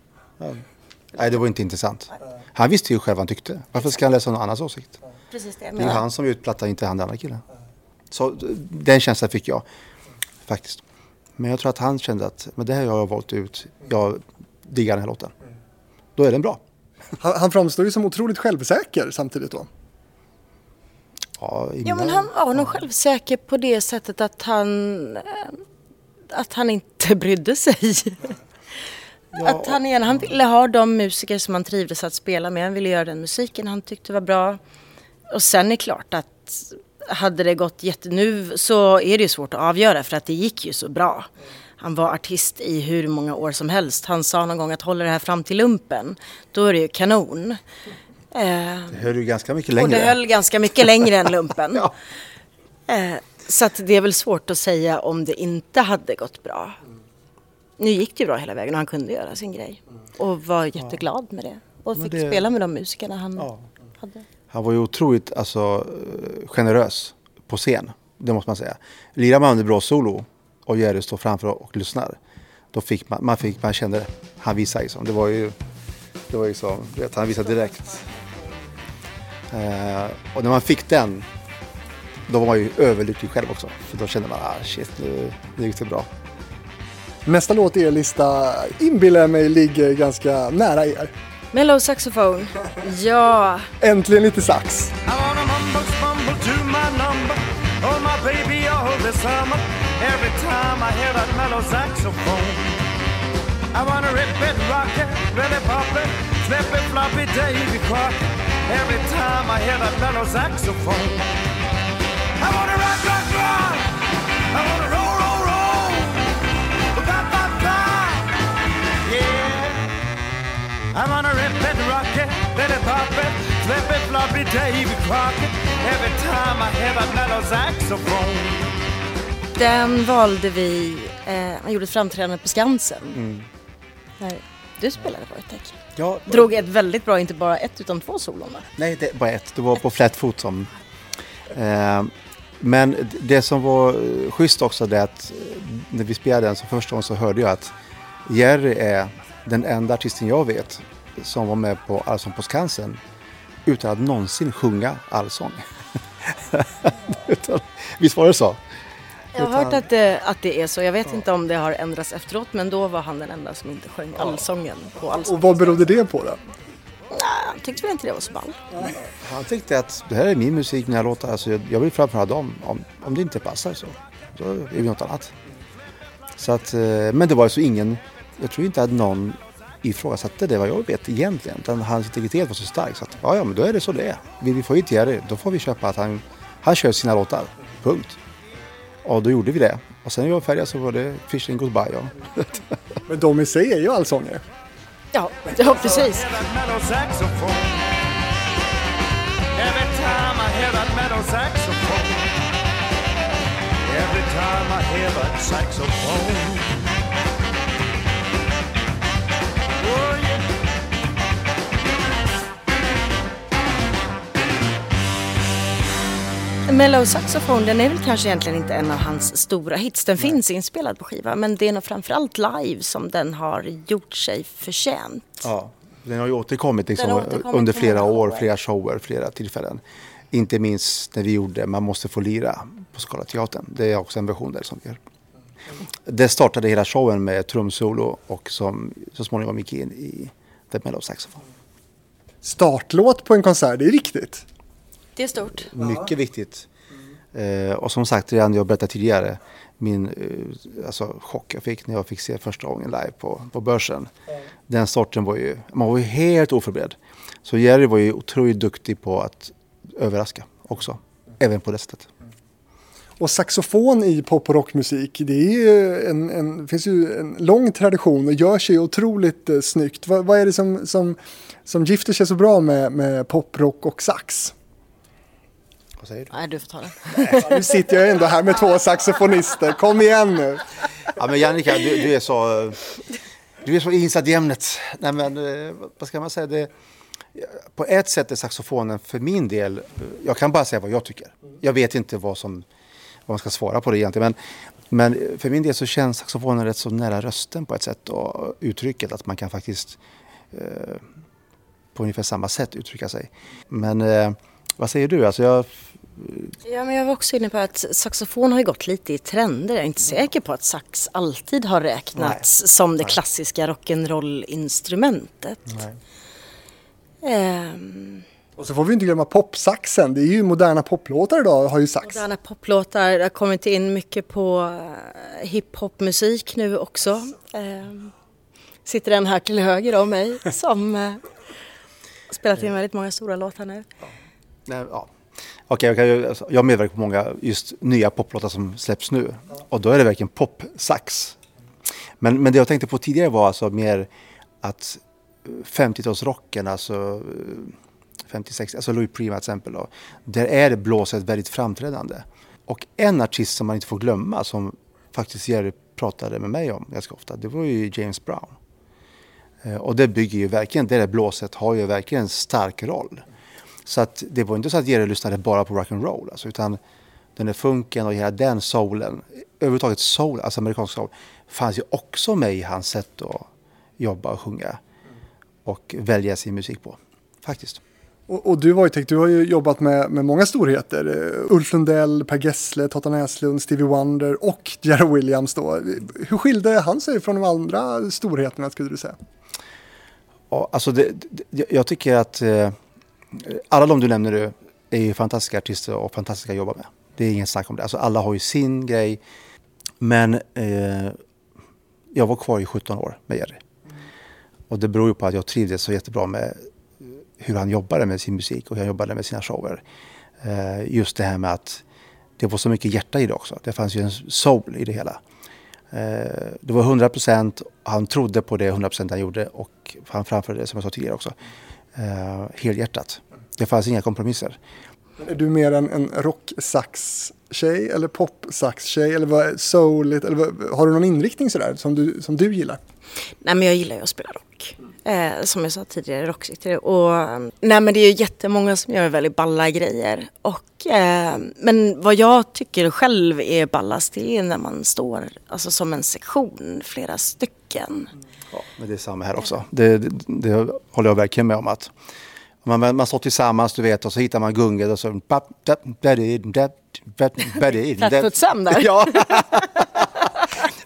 Nej, det var inte intressant. Han visste ju själv vad han tyckte. Varför ska han läsa någon annans åsikt? Precis det Det är han som ut plattan, inte han den andra killen. Så den känslan fick jag faktiskt. Men jag tror att han kände att men det här har jag valt ut. Jag diggar den här låten. Då är den bra. Han, han framstår ju som otroligt självsäker samtidigt då. Ja, Ja men han var nog självsäker på det sättet att han eh, att han inte brydde sig. Att han, igen, han ville ha de musiker som han trivdes att spela med. Han ville göra den musiken han tyckte var bra. Och sen är det klart att hade det gått jätte... Nu så är det ju svårt att avgöra för att det gick ju så bra. Han var artist i hur många år som helst. Han sa någon gång att håller det här fram till lumpen, då är det ju kanon. Eh, Det höll ju ganska mycket och längre. det höll ganska mycket längre än lumpen. [laughs] Ja. Eh, Så att det är väl svårt att säga om det inte hade gått bra. Nu gick det ju bra hela vägen och han kunde göra sin grej. Och var jätteglad med det. Och fick det- spela med de musikerna han Ja. hade. Han var ju otroligt alltså, generös på scen. Det måste man säga. Lirar man under bra solo och Jerry står framför och lyssnar. Då fick man, man, fick, man kände det. Han visade liksom. Det var ju, det var ju så, vet, han visade direkt. Eh, och när man fick den, då var man ju överlycklig själv också. För då kände man, ah shit, nu, nu gick det bra. Nästa låt i er lista inbillar jag mig ligger ganska nära er. Mellow saxofon. Ja, Äntligen lite sax. I wanna mumble mumble to my number. Oh my baby all the summer. Every time I hear that mellow saxophone. I wanna rip it, rock it, really pop it, flip it, flop it, Davy Crockett. Every time I hear that mellow saxophone. I wanna rock, rock, rock. I wanna I wanna rip it, rock it, let it pop it, flip it, flop it, Davy Crockett. Every time I hear that mellow saxophone. den valde vi. Eh, han gjorde ett framträdande på Skansen. När du spelade på ett tecken. Ja, Drog ett väldigt bra, inte bara ett utan två solon va? Nej, det var ett. Det var på flat foot som... Eh, men det som var eh, schysst också det att eh, när vi spelade den så första gången så hörde jag att Jerry är den enda artisten jag vet som var med på Allsång på Skansen utan att någonsin sjunga allsång. [laughs] Utan- Visst var det så? Jag har hört att det, att det är så. Jag vet inte om det har ändrats efteråt men då var han den enda som inte sjöng allsången på allsång. Och vad berodde det på då? Nej, han tyckte väl inte det var så ball. Han tyckte att det här är min musik, mina låtar. Alltså jag, jag vill framföra dem. Om, om det inte passar så, så är det något annat. Så att, eh, men det var alltså ingen, jag tror inte att någon ifrågasatte det vad jag vet egentligen. Utan hans integritet var så stark så att ja, ja men då är det så det är. Vill vi få hit Jerry då får vi köpa att han, han kör sina låtar. Punkt. Och då gjorde vi det. Och sen när vi var färdiga så var det fishing goodbye. Ja. [laughs] Men de i sig är ju allsångare. Ja, ja precis. Every time I hear that saxophone. Mellow Saxophone, den är väl kanske egentligen inte en av hans stora hits. Den finns inspelad på skiva men det är nog framförallt live som den har gjort sig förtjänt. Ja, den har ju återkommit liksom, har återkommit under flera år, shower. flera shower, flera tillfällen. Inte minst när vi gjorde Man måste få lira på Skala teatern. Det är också en version där som vi gör. Det startade hela showen med trumsolo och som så småningom gick in i The Mellow Saxophone. Startlåt på en konsert, det är viktigt. Det är stort. Mycket viktigt. Eh, och som sagt, redan jag berättade tidigare, min eh, alltså, chock jag fick när jag fick se första gången live på, på börsen. Den starten var ju, man var ju helt oförberedd. Så Jerry var ju otroligt duktig på att överraska också. Även på det sättet. Och saxofon i pop och rockmusik, det är ju en, en, finns ju en lång tradition och gör sig otroligt eh, snyggt. Vad, vad är det som, som, som gifter sig så bra med, med pop, rock och sax? Vad säger du? Nej, du får ta den. Nu sitter jag ändå här med två saxofonister, kom igen nu. Ja men Jannica, du, du är så... Du är så insatt i ämnet. Nej men eh, vad ska man säga? Det, på ett sätt är saxofonen för min del, jag kan bara säga vad jag tycker. Jag vet inte vad som vad man ska svara på det egentligen. Men, men för min del så känns saxofonen rätt så nära rösten på ett sätt och uttrycket att man kan faktiskt eh, på ungefär samma sätt uttrycka sig. Men eh, vad säger du? Alltså jag, Ja, men jag var också inne på att saxofon har ju gått lite i trender. Jag är inte säker på att sax alltid har räknats Nej. som det Nej. klassiska rock'n'roll-instrumentet. Ehm, Och så får vi inte glömma popsaxen, det är ju moderna poplåtar idag har ju sax. moderna poplåtar, det har kommit in mycket på eh, hiphopmusik nu också. Ehm, sitter en här till höger om mig som eh, spelat in väldigt många stora låtar nu. Nej, ja. Okej, jag, kan alltså, jag medverkar på många just nya poplåtar som släpps nu. Och då är det verkligen popsax. Men, men det jag tänkte på tidigare var alltså mer att 50-talsrocken, alltså eh, 56, alltså Louis Prima till exempel. Då, där är det blåset väldigt framträdande. Och en artist som man inte får glömma, som faktiskt Jerry pratade med mig om ganska ofta, det var ju James Brown. Eh, och det bygger ju verkligen, det där blåset har ju verkligen en stark roll. Så att det var inte så att Jerry lyssnade bara på rock'n'roll, alltså, utan den där funken och hela den soulen, överhuvudtaget soul, alltså amerikansk soul, fanns ju också med i hans sätt att jobba och sjunga och välja sin musik på. Faktiskt. Och, och du Wojtek, du har ju jobbat med, med många storheter. Uh, Ulf Lundell, Per Gessle, Totta Näslund, Stevie Wonder och Jerry Williams då. Hur skilde han sig från de andra storheterna skulle du säga? Ja, alltså det, det, jag tycker att eh, alla de du nämner nu är ju fantastiska artister och fantastiska att jobba med. Det är inget snack om det. Alltså alla har ju sin grej. Men eh, jag var kvar i 17 år med Jerry. Och det beror ju på att jag trivdes så jättebra med hur han jobbade med sin musik och hur han jobbade med sina shower. Eh, just det här med att det var så mycket hjärta i det också. Det fanns ju en soul i det hela. Eh, det var 100 procent, han trodde på det 100 procent han gjorde och han framförde det som jag sa tidigare också. Eh, helhjärtat. Det fanns inga kompromisser. Är du mer en, en rocksax-tjej eller pop-sax-tjej eller vad, souligt? Eller vad, har du någon inriktning sådär som du, som du gillar? Nej men jag gillar ju att spela rock. Eh, som jag sa tidigare, rocksikter. Och nej men det är ju jättemånga som gör väldigt balla grejer. Och, eh, men vad jag tycker själv är ballast det är när man står alltså, som en sektion, flera stycken. Ja, men det är samma här också. Det, det, det håller jag verkligen med om att man, man står tillsammans du vet och så hittar man gunget och så... Flatfoot-Sam [laughs] där. Ja.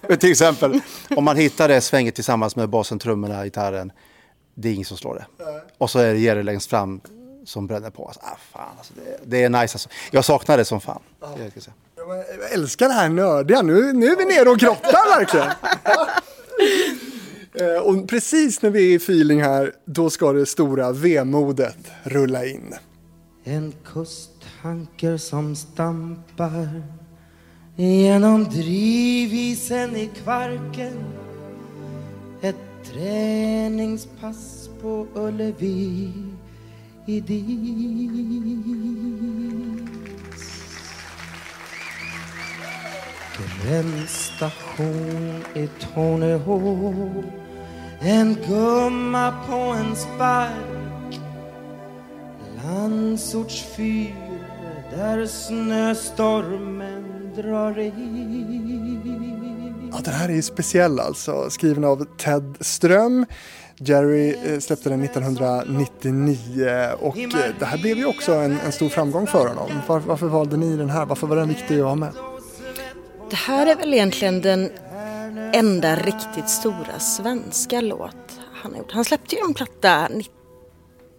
[laughs] Till exempel om man hittar det svänget tillsammans med basen, trummorna, gitarren. Det är ingen som slår det. Och så är det Jerry längst fram som bränner på. Alltså, ah, fan, alltså, det, det är nice alltså. Jag saknar det som fan. Jag säga. Jag älskar det här nördiga, nu, nu är vi nere och grottar verkligen. [laughs] [laughs] Eh, och precis när vi är i feeling här, då ska det stora vemodet rulla in. En kusttanker som stampar genom drivisen i Kvarken Ett träningspass på Ullevi i dit. Gränsstation i Torneå En gumma på en spark Landsortsfyr där snöstormen drar in Ja, den här är ju speciell alltså, skriven av Ted Ström. Jerry eh, släppte den 1999 och eh, det här blev ju också en, en stor framgång för honom. Var, varför valde ni den här? Varför var den viktig att ha med? Det här är väl egentligen den enda riktigt stora svenska låt han har gjort. Han släppte ju en platta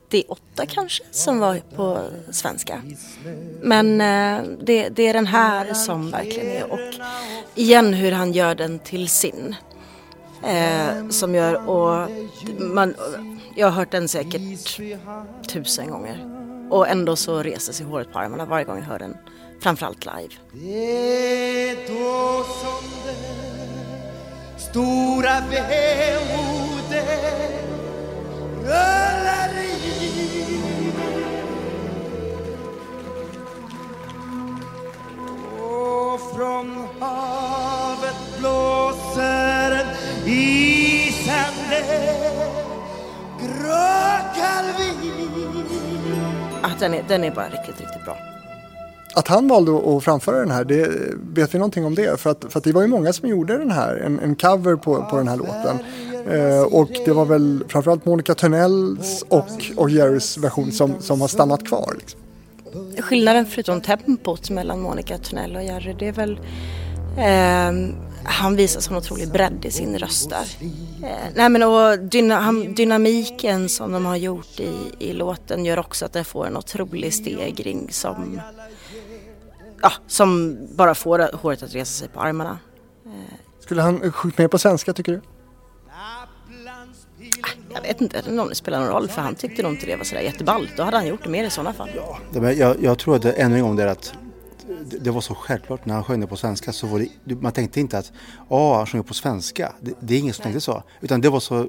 98 kanske som var på svenska. Men eh, det, det är den här som verkligen är och igen hur han gör den till sin. Eh, som gör och man, jag har hört den säkert tusen gånger och ändå så reser sig håret på armarna varje gång jag hör den framförallt live. Det är då som det stora vemodet rullar in Och från havet blåser en isande Att den, är, den är bara riktigt, riktigt bra. Att han valde att framföra den här, det, vet vi någonting om det? För att, för att det var ju många som gjorde den här, en, en cover på, på den här låten. Eh, och det var väl framförallt Monica Törnells och, och Jerrys version som, som har stannat kvar. Liksom. Skillnaden förutom tempot mellan Monica Törnell och Jerry det är väl eh, han visar sån otrolig bredd i sin röst där. Eh, nej men och dyna, han, dynamiken som de har gjort i, i låten gör också att den får en otrolig stegring som ja, som bara får håret att resa sig på armarna. Skulle han sjungit med på svenska tycker du? Jag vet inte om det spelar någon roll för han tyckte nog inte det var sådär jätteballt. Då hade han gjort det mer i sådana fall. Men Jag, jag tror att det, ännu en gång det är att det, det var så självklart när han sjöng det på svenska så var det, man tänkte inte att åh, han sjunger på svenska. Det, det är ingen som tänkte så. Utan det var så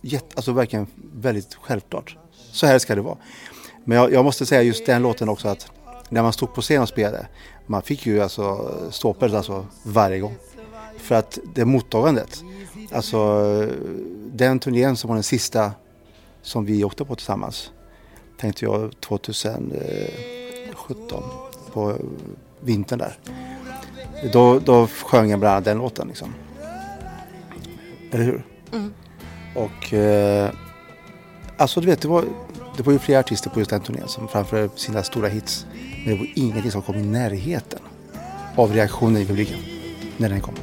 jätte, alltså verkligen väldigt självklart. Så här ska det vara. Men jag, jag måste säga just den låten också att när man stod på scen och spelade man fick ju alltså ståpel alltså varje gång. För att det mottagandet, alltså den turnén som var den sista som vi åkte på tillsammans tänkte jag 2017 på vintern där. Då, då sjöng jag bland annat den låten liksom. Eller hur? Mm. Och eh, alltså du vet, det var, det var ju flera artister på just den turnén som framförde sina stora hits. Men det var ingenting som kom i närheten av reaktionen i publiken när den kom.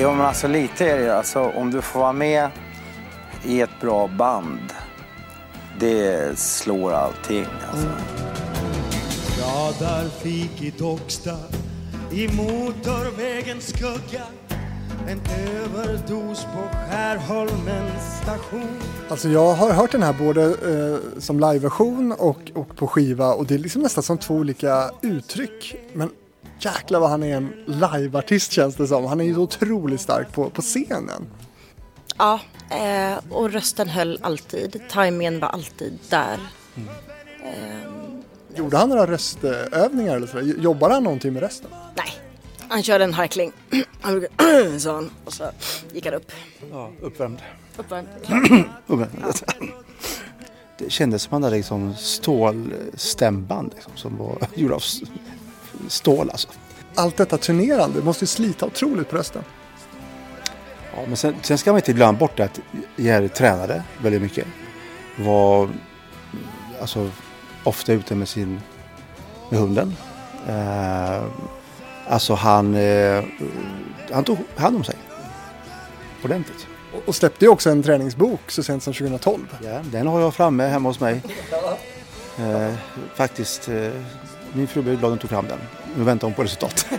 Jo men alltså lite är det ju. Alltså, om du får vara med i ett bra band. Det slår allting alltså. Fik i Docksta i motorvägens skugga En överdos på Skärholmens station Alltså jag har hört den här både eh, som liveversion och, och på skiva och det är liksom nästan som två olika uttryck. Men jäklar vad han är en liveartist känns det som. Han är ju så otroligt stark på, på scenen. Ja, eh, och rösten höll alltid. Timingen var alltid där. Eh, Gjorde han några röstövningar eller sådär? Jobbar han någonting med rösten? nej, han körde en harkling. [clears throat] Han brukade, [clears throat] sa han, och så gick han upp. Ja, uppvärmd. Uppvärmd. [clears throat] uppvärmd. Det kändes som han hade liksom stålstämband liksom, som var [laughs] gjorda av stål alltså. Allt detta turnerande måste ju slita otroligt på rösten. Ja, men sen, sen ska man inte glömma bort att Jerry tränade väldigt mycket. Var alltså, ofta ute med sin med hunden. Eh, alltså han, eh, han tog hand om sig. Ordentligt. Och- släppte ju också en träningsbok så sent som 2012. Ja, den har jag framme hemma hos mig. Eh, faktiskt, eh, min fru blev glad att hon tog fram den. Nu väntar hon på resultat. [laughs]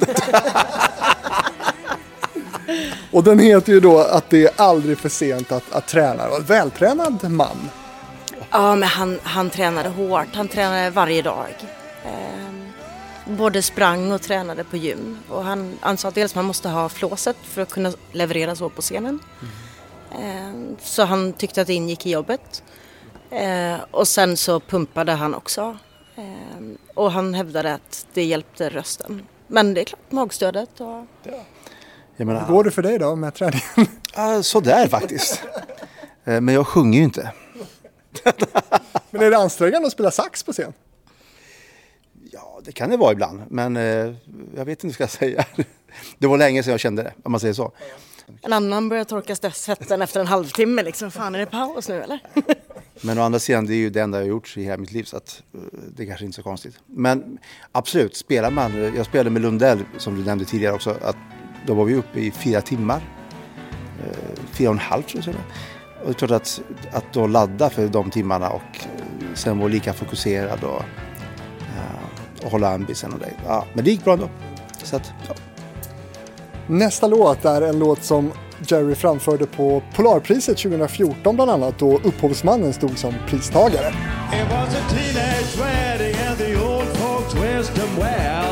Och den heter ju då att det är aldrig för sent att, att träna. Och en vältränad man. Ja, men han, han tränade hårt. Han tränade varje dag. Eh, både sprang och tränade på gym. Och han, han sa att dels man måste ha flåset för att kunna leverera så på scenen. Eh, så han tyckte att det ingick i jobbet. Eh, och sen så pumpade han också. Eh, och han hävdade att det hjälpte rösten. Men det är klart, magstödet och... Jag menar, Hur går det för dig då med träningen? ah, sådär faktiskt. Eh, men jag sjunger ju inte. [laughs] Men är det ansträngande att spela sax på scen? Ja, det kan det vara ibland. Men eh, jag vet inte vad jag ska säga. Det var länge sedan jag kände det, om man säger så. En annan börjar torka svetten efter en halvtimme liksom. Fan, är det paus nu eller? [laughs] Men å andra sidan, det är ju det enda jag har gjort i hela mitt liv. Så att, eh, det är kanske inte är så konstigt. Men absolut, spelar man. Jag spelade med Lundell, som du nämnde tidigare också. Att då var vi uppe i fyra timmar. Eh, fyra och en halv tror jag. Och det är klart att, att då ladda för de timmarna och eh, sen vara lika fokuserad och, uh, och hålla ambisen och det. Ja, men det gick bra ändå. Så att, ja. Nästa låt är en låt som Jerry framförde på Polarpriset 2014 bland annat då upphovsmannen stod som pristagare. It was a teenage wedding and the old folks wished them well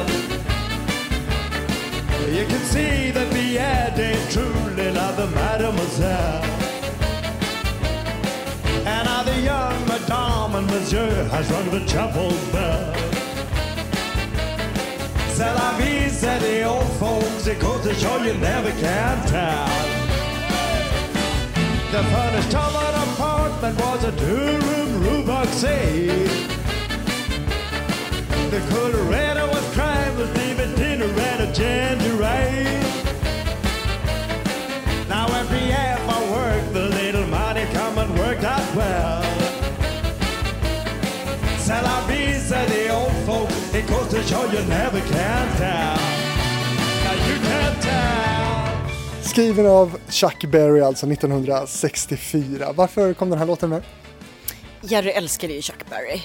see er that the ad ain't truly not the mademoiselle And now the young madame and monsieur has rung the chapel bell. C'est la vie, said the old folks, it goes to show you never can tell. The furnished covered apartment was a two-room seat. The cooler was crime, was leaving dinner and a ginger ale. Now every half I work, the little money come and worked out well. C'est la vie, said the old folk, it goes to show you never can tell. Now you can't tell. Skriven av Chuck Berry alltså 1964. Varför kom den här låten med? Jerry älskade ju Chuck Berry.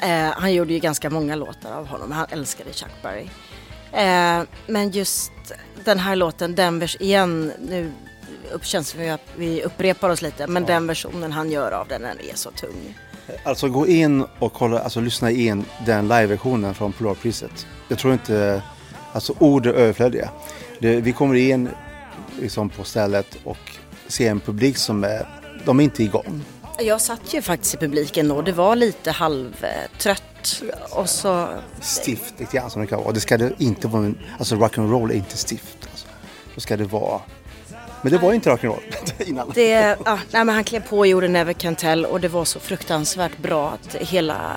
Eh, han gjorde ju ganska många låtar av honom. Han älskade Chuck Berry. Eh, men just den här låten, den vers igen, nu känns det som att vi upprepar oss lite, men ja. den versionen han gör av den, den är så tung. Alltså gå in och kolla, alltså lyssna in den live-versionen från Polarpriset. Jag tror inte, alltså ord är överflödiga. Det, vi kommer in liksom på stället och se en publik som är, de är inte igång. Jag satt ju faktiskt i publiken och det var lite halvtrött och så... Stift lite grann som det kan vara. Det ska det inte vara, alltså rock'n'roll är inte stift. Alltså. Då ska det vara men det var inte rock'n'roll [laughs] innan. Det, ja, nej, men han klev på och gjorde Never Can Tell och det var så fruktansvärt bra att hela...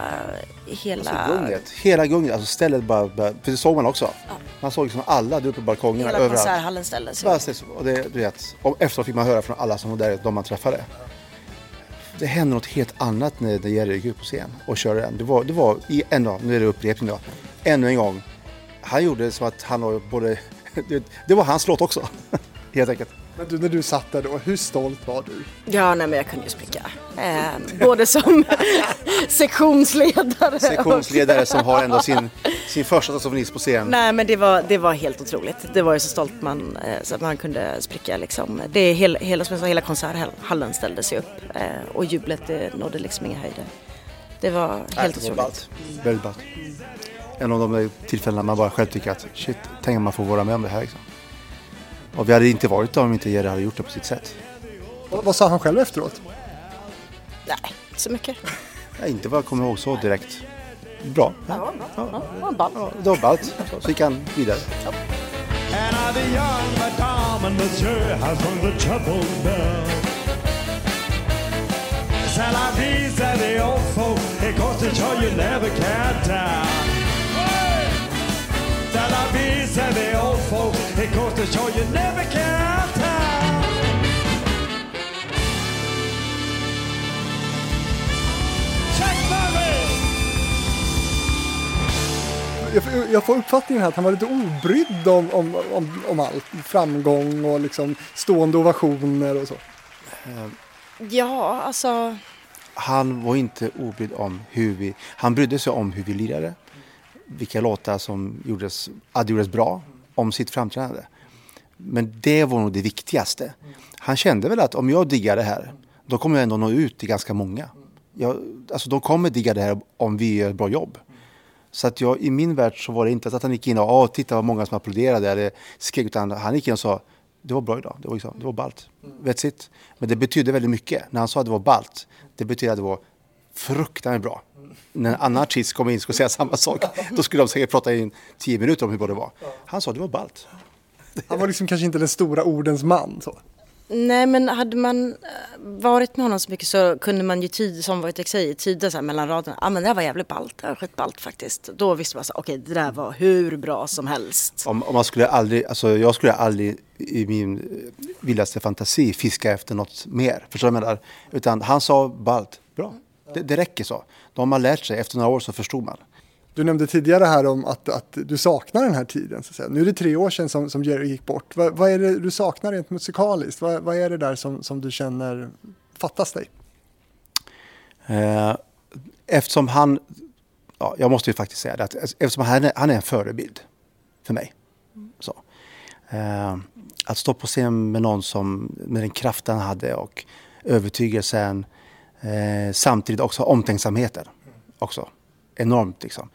Hela, alltså gunget, hela gunget, alltså stället bara, bara för det såg man också. Ja. Man såg liksom alla där uppe på balkongerna hela överallt. Konserthallen ställde sig Och det, du vet, och efteråt fick man höra från alla som var där, de man träffade. Det hände något helt annat när Jerry gick ut på scen och körde den. Det var, det var i, ändå, nu är det upprepning då, ännu en gång. Han gjorde det som att han var både, [laughs] det var hans låt också, [laughs] helt enkelt. Men du, när du satt där då, hur stolt var du? Ja, nej, men jag kunde ju spricka. Eh, både som [laughs] sektionsledare. Sektionsledare som har ändå sin, sin första saxofonist på scen. Nej, men det var, det var helt otroligt. Det var ju så stolt man, eh, så att man kunde spricka liksom. Det, hela, hela, som jag sa, hela konserthallen ställde sig upp eh, och jublet det nådde liksom inga höjder. Det var helt nej, det otroligt. Ballt. Väldigt ballt. En av de tillfällena man bara själv tycker att shit, tänk om man får vara med om det här liksom. Och vi hade inte varit där om inte Jerry hade gjort det på sitt sätt. Vad, vad sa han själv efteråt? Nej, inte så mycket. Nej, inte vad jag kommer ihåg så direkt. Bra. Ja, ja, ja. ja, ja ballt. Ja, det var ballt. Så, så gick han vidare. Ja. C'est la vie, c'est the old folk. It goes to show you never can tell. Jag, jag får uppfattningen här att han var lite obrydd om, om, om, om allt. Framgång och liksom stående ovationer och så. Ja, alltså. Han var inte obrydd om hur vi, han brydde sig om hur vi lirade vilka låtar som gjordes, hade gjordes bra om sitt framträdande. Men det var nog det viktigaste. Han kände väl att om jag diggar det här, då kommer jag ändå nå ut till ganska många. Jag, alltså de kommer digga det här om vi gör ett bra jobb. Så att jag, i min värld så var det inte att han gick in och oh, titta vad många som applåderade eller skrek, utan han gick in och sa det var bra idag, det var, liksom, det var ballt. That's it. Men det betydde väldigt mycket. När han sa att det var ballt, det betydde att det var fruktansvärt bra när en annan artist kom in och skulle säga samma sak, då skulle de säkert prata i tio minuter om hur bra det var. Han sa det var ballt. Han var liksom kanske inte den stora ordens man. Så. Nej men hade man eh, varit med honom så mycket så kunde man ju tid, som var ett säger, tyda så här mellan raderna. Ja ah, men det här var jävligt ballt, det var skitballt faktiskt. Då visste man så okej okay, det där var hur bra som helst. Om, om, man skulle aldrig, alltså jag skulle aldrig i min vildaste fantasi fiska efter något mer. Förstår du vad jag menar? Utan han sa ballt, bra. Det, det räcker så. Då har man lärt sig, efter några år så förstod man. Du nämnde tidigare här om att, att du saknar den här tiden. Så att säga. Nu är det tre år sedan som, som Jerry gick bort. Vad, vad är det du saknar rent musikaliskt? Vad, vad är det där som, som du känner fattas dig? Eh, eftersom han, ja, jag måste ju faktiskt säga det, att eftersom han är, han är en förebild för mig. Så. Eh, att stå på scen med någon som, med den kraften han hade och övertygelsen, eh, samtidigt också omtänksamheten också. Enormt liksom.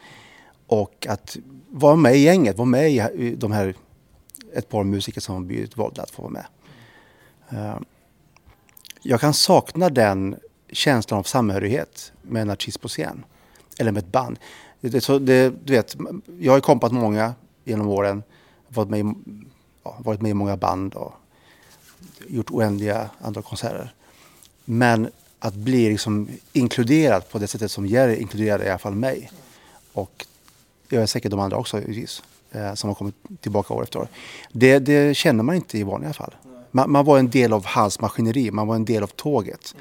Och att vara med i gänget, vara med i de här ett par musiker som har blivit valda att få vara med. Ehm, jag kan sakna den känslan av samhörighet med en artist på scen. Eller med ett band. Det, så det, du vet, jag har kompat många genom åren. Varit med, i, ja, varit med i många band och gjort oändliga andra konserter. Men att bli liksom inkluderad på det sättet som Jerry inkluderade i alla fall mig. Och jag är säkert de andra också givetvis, eh, som har kommit tillbaka år efter år. Det, det känner man inte i vanliga fall. Man, man, var en del av hans maskineri, man var en del av tåget.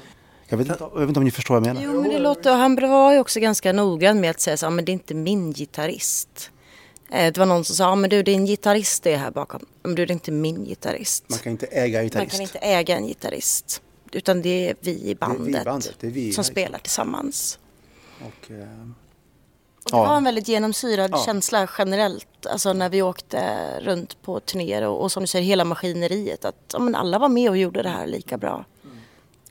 Jag vet, inte, jag vet inte om ni förstår vad jag menar. Jo, men det låter, han var ju också ganska noggrann med att säga så, men det är inte min gitarrist. Eh, det var någon som sa, men du din gitarrist är här bakom. Men du det är inte min gitarrist. Man kan inte äga en gitarrist. Man kan inte äga en gitarrist. Utan det är vi i bandet, det är vi bandet. Det är vi, som spelar tillsammans. Och, eh, och det ja. var en väldigt genomsyrad ja. känsla generellt. Alltså när vi åkte runt på turnéer och, och som du säger hela maskineriet. Att ja, men alla var med och gjorde det här lika bra.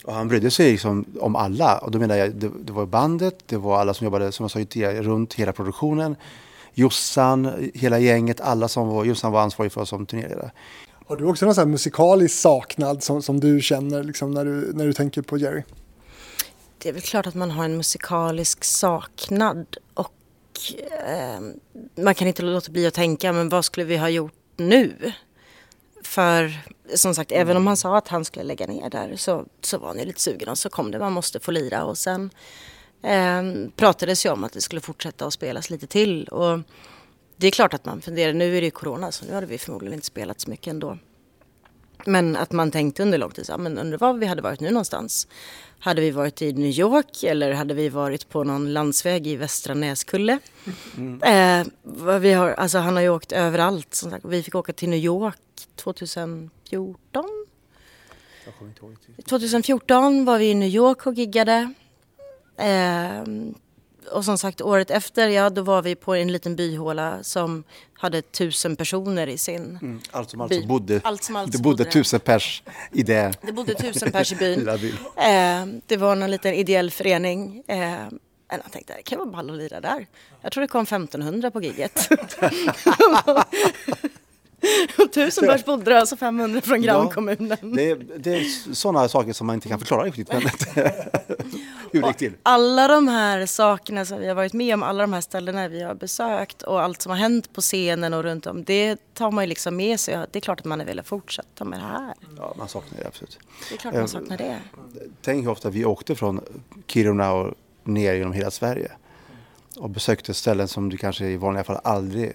Och han brydde sig liksom om alla. Och då menar jag, det, det, var bandet, det var alla som jobbade, som jag sa runt hela produktionen. Jossan, hela gänget, alla som var, Jossan var ansvarig för oss som turnéledare. Har du också någon sån musikalisk saknad som, som du känner liksom, när, du, när du tänker på Jerry? Det är väl klart att man har en musikalisk saknad och eh, man kan inte låta bli att tänka, men vad skulle vi ha gjort nu? För som sagt, även om han sa att han skulle lägga ner där så, så var han ju lite sugen och så kom det, man måste få lira och sen eh, pratades ju om att det skulle fortsätta att spelas lite till. Och det är klart att man funderar, nu är det ju corona så nu hade vi förmodligen inte spelat så mycket ändå. Men att man tänkte under lång tid, så, men undrar var vi hade varit nu någonstans. Hade vi varit i New York eller hade vi varit på någon landsväg i Västra Näskulle? Mm. Eh, vi har, alltså han har ju åkt överallt. Som sagt. Vi fick åka till New York 2014. 2014 var vi i New York och giggade. Eh, och som sagt året efter, ja då var vi på en liten byhåla som hade tusen personer i sin mm, Allt som alltså bodde, allt som alltså det bodde, bodde tusen pers i det. Det bodde tusen pers i byn. [laughs] eh, det var någon liten ideell förening. Eh, jag tänkte det kan vara ball att lira där. Jag tror det kom 1500 på gigget. [laughs] [laughs] Och tusen där, alltså 500 från grannkommunen. Ja, det, det är sådana saker som man inte kan förklara riktigt. Men [laughs] hur det gick till. Alla de här sakerna som vi har varit med om, alla de här ställena vi har besökt och allt som har hänt på scenen och runt om, det tar man ju liksom med sig. Det är klart att man är velat fortsätta med det här. Ja, man saknar det absolut. Det är klart man saknar det. Tänk hur ofta vi åkte från Kiruna och ner genom hela Sverige och besökte ställen som du kanske i vanliga fall aldrig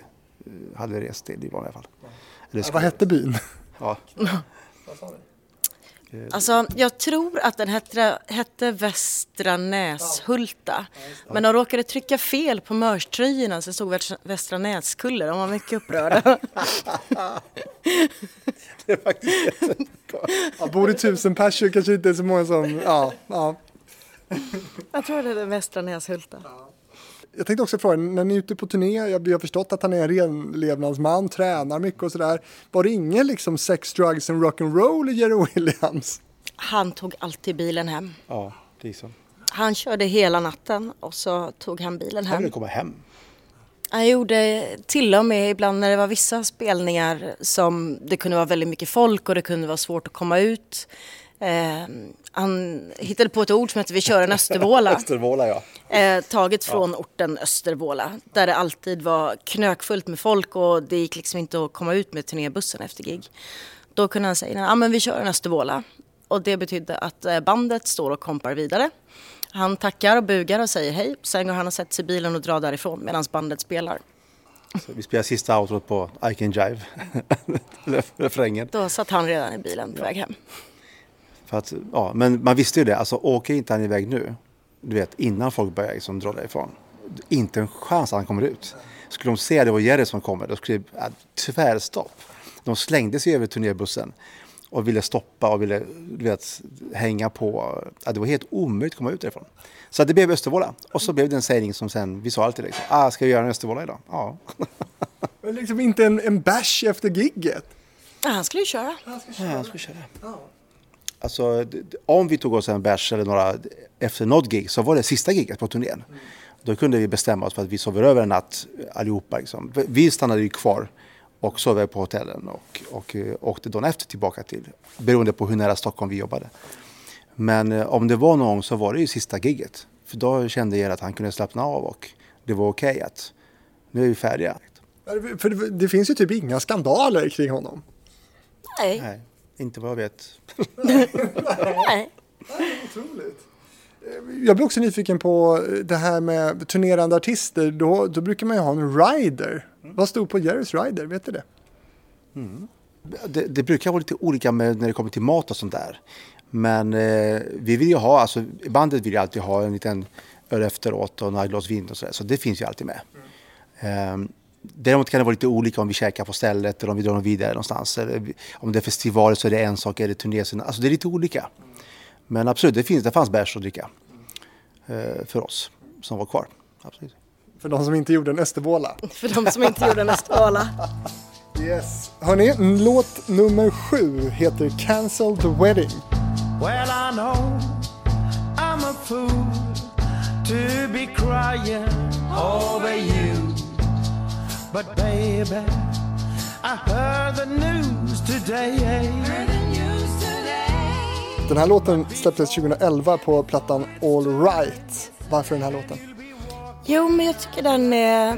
eh, hade rest till i vanliga fall. Ja, vad hette byn? [laughs] Ja. Alltså, jag tror att den hette, hette Västra Näshulta. Men de råkade trycka fel på mörströjorna så det stod Västra Näskulle. De var mycket upprörda. [laughs] det är faktiskt ja, Bor det tusen personer kanske inte är så många som... Ja, ja. Jag tror det är Västra Näshulta. Jag tänkte också fråga, när ni är ute på turné, jag har förstått att han är en renlevnadsman, tränar mycket och sådär. Var det ingen liksom sex, drugs and rock'n'roll i Jerry Williams? Han tog alltid bilen hem. Ja, det är så. Han körde hela natten och så tog han bilen hem. Han ville komma hem. Han gjorde till och med ibland när det var vissa spelningar som det kunde vara väldigt mycket folk och det kunde vara svårt att komma ut. Eh, han hittade på ett ord som heter Vi kör en Östervåla. [laughs] Östervåla ja. Eh, taget från ja. orten Östervåla. Där det alltid var knökfullt med folk och det gick liksom inte att komma ut med turnébussen efter gig. Då kunde han säga, ja men vi kör en Östervåla. Och det betydde att eh, bandet står och kompar vidare. Han tackar och bugar och säger hej. Sen går han och sätter sig i bilen och drar därifrån medan bandet spelar. Så vi spelar sista outrot på I can jive, [laughs] refrängen. Då satt han redan i bilen på ja. väg hem. För att, ja, men man visste ju det, alltså åker inte han iväg nu, du vet innan folk börjar liksom dra därifrån, inte en chans att han kommer ut. Skulle de se att det var Jerry som kommer, då skulle det ja, tvärstopp. De slängde sig över turnébussen och ville stoppa och ville vet, hänga på. Ja, det var helt omöjligt att komma ut därifrån. Så det blev Östervåla. Och så blev det en sägning som sen, vi sa alltid liksom, ah, ska vi göra en Östervåla idag? Ja. [laughs] Men liksom inte en, en bash efter gigget. Ja, han skulle ju köra. Ja, han skulle köra. Alltså, om vi tog oss en bärs eller några efter något gig så var det sista giget på turnén. Då kunde vi bestämma oss för att vi sover över en natt allihopa. Liksom. Vi stannade ju kvar och sov på hotellen och, och eh, åkte dagen efter tillbaka till, beroende på hur nära Stockholm vi jobbade. Men eh, om det var någon så var det ju sista giget. För då kände jag att han kunde slappna av och det var okej att nu är vi färdiga. För det, det finns ju typ inga skandaler kring honom. Nej. Nej, inte vad jag vet. Nej. Otroligt. Jag blir också nyfiken på det här med turnerande artister. Då, då brukar man ju ha en rider. Vad stod på Jerrys rider? Vet du det? Det, det brukar vara lite olika med när det kommer till mat och sånt där. Men eh, vi vill ju ha, alltså bandet vill ju alltid ha en liten öl efteråt och några glas vin och sådär. Så det finns ju alltid med. Mm. Däremot kan det vara lite olika om vi käkar på stället eller om vi drar vidare någonstans. Eller om det är festival så är det en sak, är det turné så Alltså det är lite olika. Men absolut, det, finns, det fanns bärs att dricka eh, för oss som var kvar. Absolut. För de som inte gjorde en Östervåla. [laughs] För de som inte gjorde en Östervåla. [laughs] Yes. Hörni, låt nummer sju heter Cancel the Wedding. Well, I know I'm a fool to be crying over you. But baby, I heard the news today. Den här låten släpptes 2011 på plattan All Right. Varför den här låten? Jo, men jag tycker den är...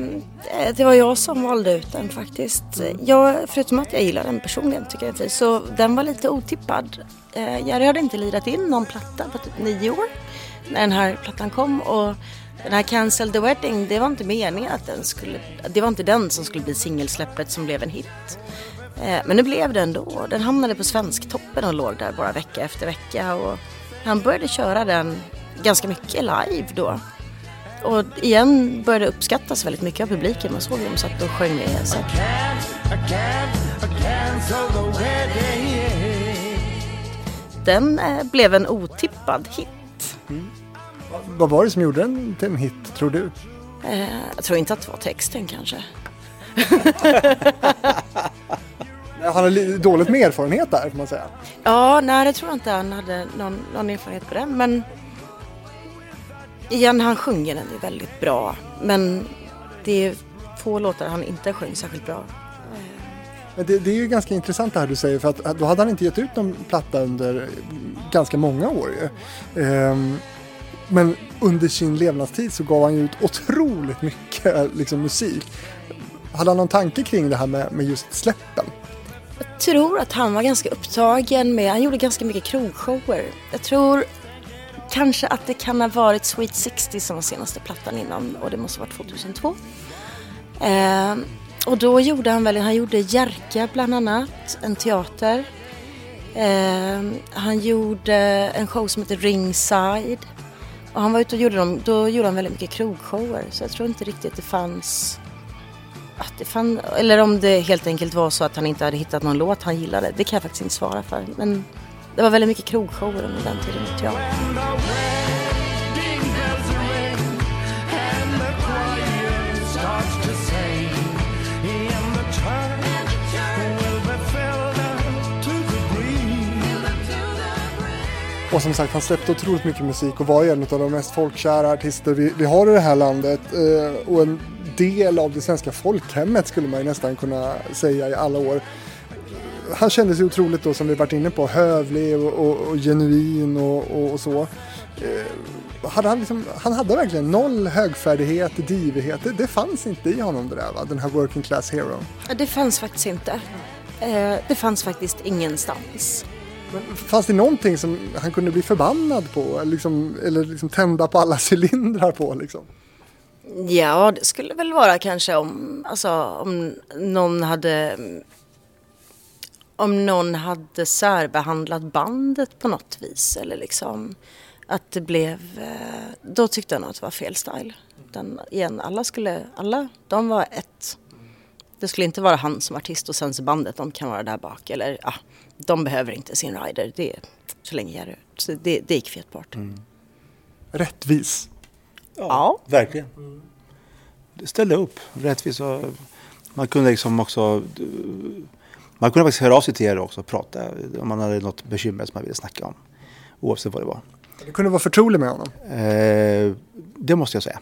eh, Det var jag som valde ut den faktiskt. Jag, förutom att jag gillar den personligen tycker jag inte. Så den var lite otippad. Eh, Jag hade inte lirat in någon platta på typ nio år när den här plattan kom. Och den här Cancel the Wedding, det var inte meningen att den skulle... Det var inte den som skulle bli singelsläppet som blev en hit. Eh, men nu blev det ändå. Den hamnade på Svensktoppen och låg där bara vecka efter vecka. Och han började köra den ganska mycket live då. Och igen började uppskattas väldigt mycket av publiken. Man såg dem satt och sjöng med. Så. Den eh, blev en otippad hit. Mm. Vad var det som gjorde den till en hit, tror du? Eh, jag tror inte att det var texten kanske. [laughs] Han har li- dåligt med erfarenhet där, får man säga. Ja, nej det tror jag inte han hade någon, någon erfarenhet på den. Men igen, han sjunger den ju väldigt bra. Men det är få låtar han inte sjöng särskilt bra. Men det, det är ju ganska intressant det här du säger, för att då hade han inte gett ut någon platta under ganska många år ju. Ehm, men under sin levnadstid så gav han ju ut otroligt mycket liksom, musik. Hade han någon tanke kring det här med, med just släppen? Jag tror att han var ganska upptagen med, han gjorde ganska mycket krogshower. Jag tror kanske att det kan ha varit Sweet 60 som var senaste plattan innan och det måste ha varit 2002. Eh, och då gjorde han väl, han gjorde Jerka bland annat, en teater. Eh, han gjorde en show som heter Ringside. Och han var ute och gjorde dem, då gjorde han väldigt mycket krogshower så jag tror inte riktigt det fanns att det fann, eller om det helt enkelt var så att han inte hade hittat någon låt han gillade. Det kan jag faktiskt inte svara för. Men det var väldigt mycket krogshower under den tiden. vet jag. Och som sagt, han släppte otroligt mycket musik och var ju en av de mest folkkära artister vi, vi har i det här landet. Eh, och en del av det svenska folkhemmet skulle man ju nästan kunna säga i alla år. Han kändes ju otroligt då, som vi varit inne på, hövlig och, och, och genuin och, och, och så. Eh, hade han, liksom, han hade verkligen noll högfärdighet, divighet. Det, det fanns inte i honom det där, va? den här working class hero. Det fanns faktiskt inte. Eh, Det fanns faktiskt ingenstans. Men fanns det någonting som han kunde bli förbannad på? Eller liksom, eller liksom tända på alla [laughs] cylindrar på? Liksom? Ja, det skulle väl vara kanske om, alltså, om någon hade om någon hade särbehandlat bandet på något vis eller liksom att det blev, eh, då tyckte han att det var fel style. Den, igen, alla skulle, alla, de var ett. Det skulle inte vara han som artist och sen så bandet, de kan vara där bak. Eller ja, de behöver inte sin rider. Det så länge Jerry. Så det, det gick fetbart. Rättvis. Ja. Verkligen. Ställde upp rättvist. och Man kunde liksom också... Man kunde faktiskt höra av sig till er också och prata om man hade något bekymmer som man ville snacka om. Oavsett vad det var. Du kunde vara förtrolig med honom. Eh, det måste jag säga.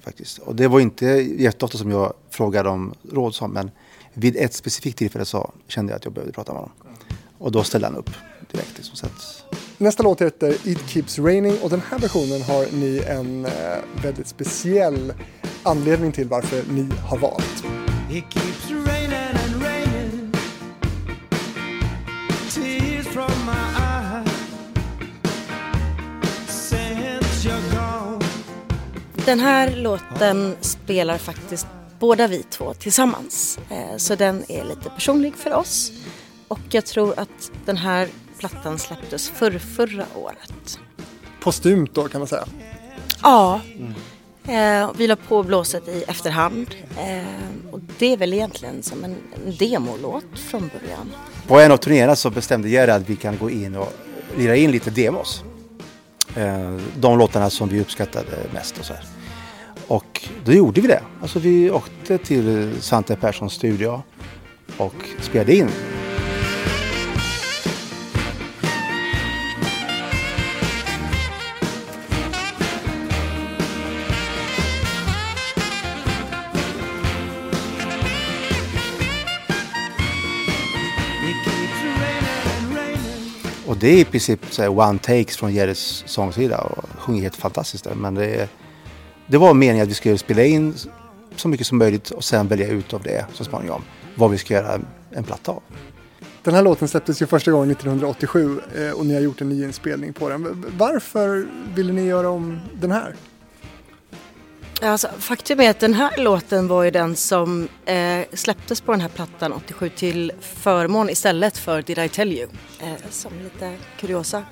Faktiskt. Och det var inte jätteofta som jag frågade om råd som, men vid ett specifikt tillfälle så kände jag att jag behövde prata med honom. Och då ställde han upp direkt. Liksom, så att, Nästa låt heter It Keeps Raining och den här versionen har ni en eh, väldigt speciell anledning till varför ni har valt. It keeps raining and raining. Tears from my eyes. Since you're gone. Den här låten spelar faktiskt båda vi två tillsammans. Eh, Så den är lite personlig för oss. Och jag tror att den här plattan släpptes för förra året. Postumt då kan man säga. Ja. Eh, vi la på blåset i efterhand. Eh, och det är väl egentligen som en, en demolåt från början. på en av turnéerna så bestämde Jerry att vi kan gå in och lira in lite demos. Eh, de låtarna som vi uppskattade mest och så här. Och då gjorde vi det. Alltså vi åkte till Svante Perssons studio och spelade in. Det är i princip så här one takes från Jerrys sångsida och sjunger helt fantastiskt där. Men det, det var meningen att vi skulle spela in så mycket som möjligt och sen välja ut av det så småningom vad vi ska göra en platta av. Den här låten släpptes ju första gången 1987 eh, och ni har gjort en ny inspelning på den. Varför ville ni göra om den här? Alltså, faktum är att den här låten var ju den som eh, släpptes på den här plattan 87 till förmån istället för Did I Tell You. Eh, som lite kuriosa.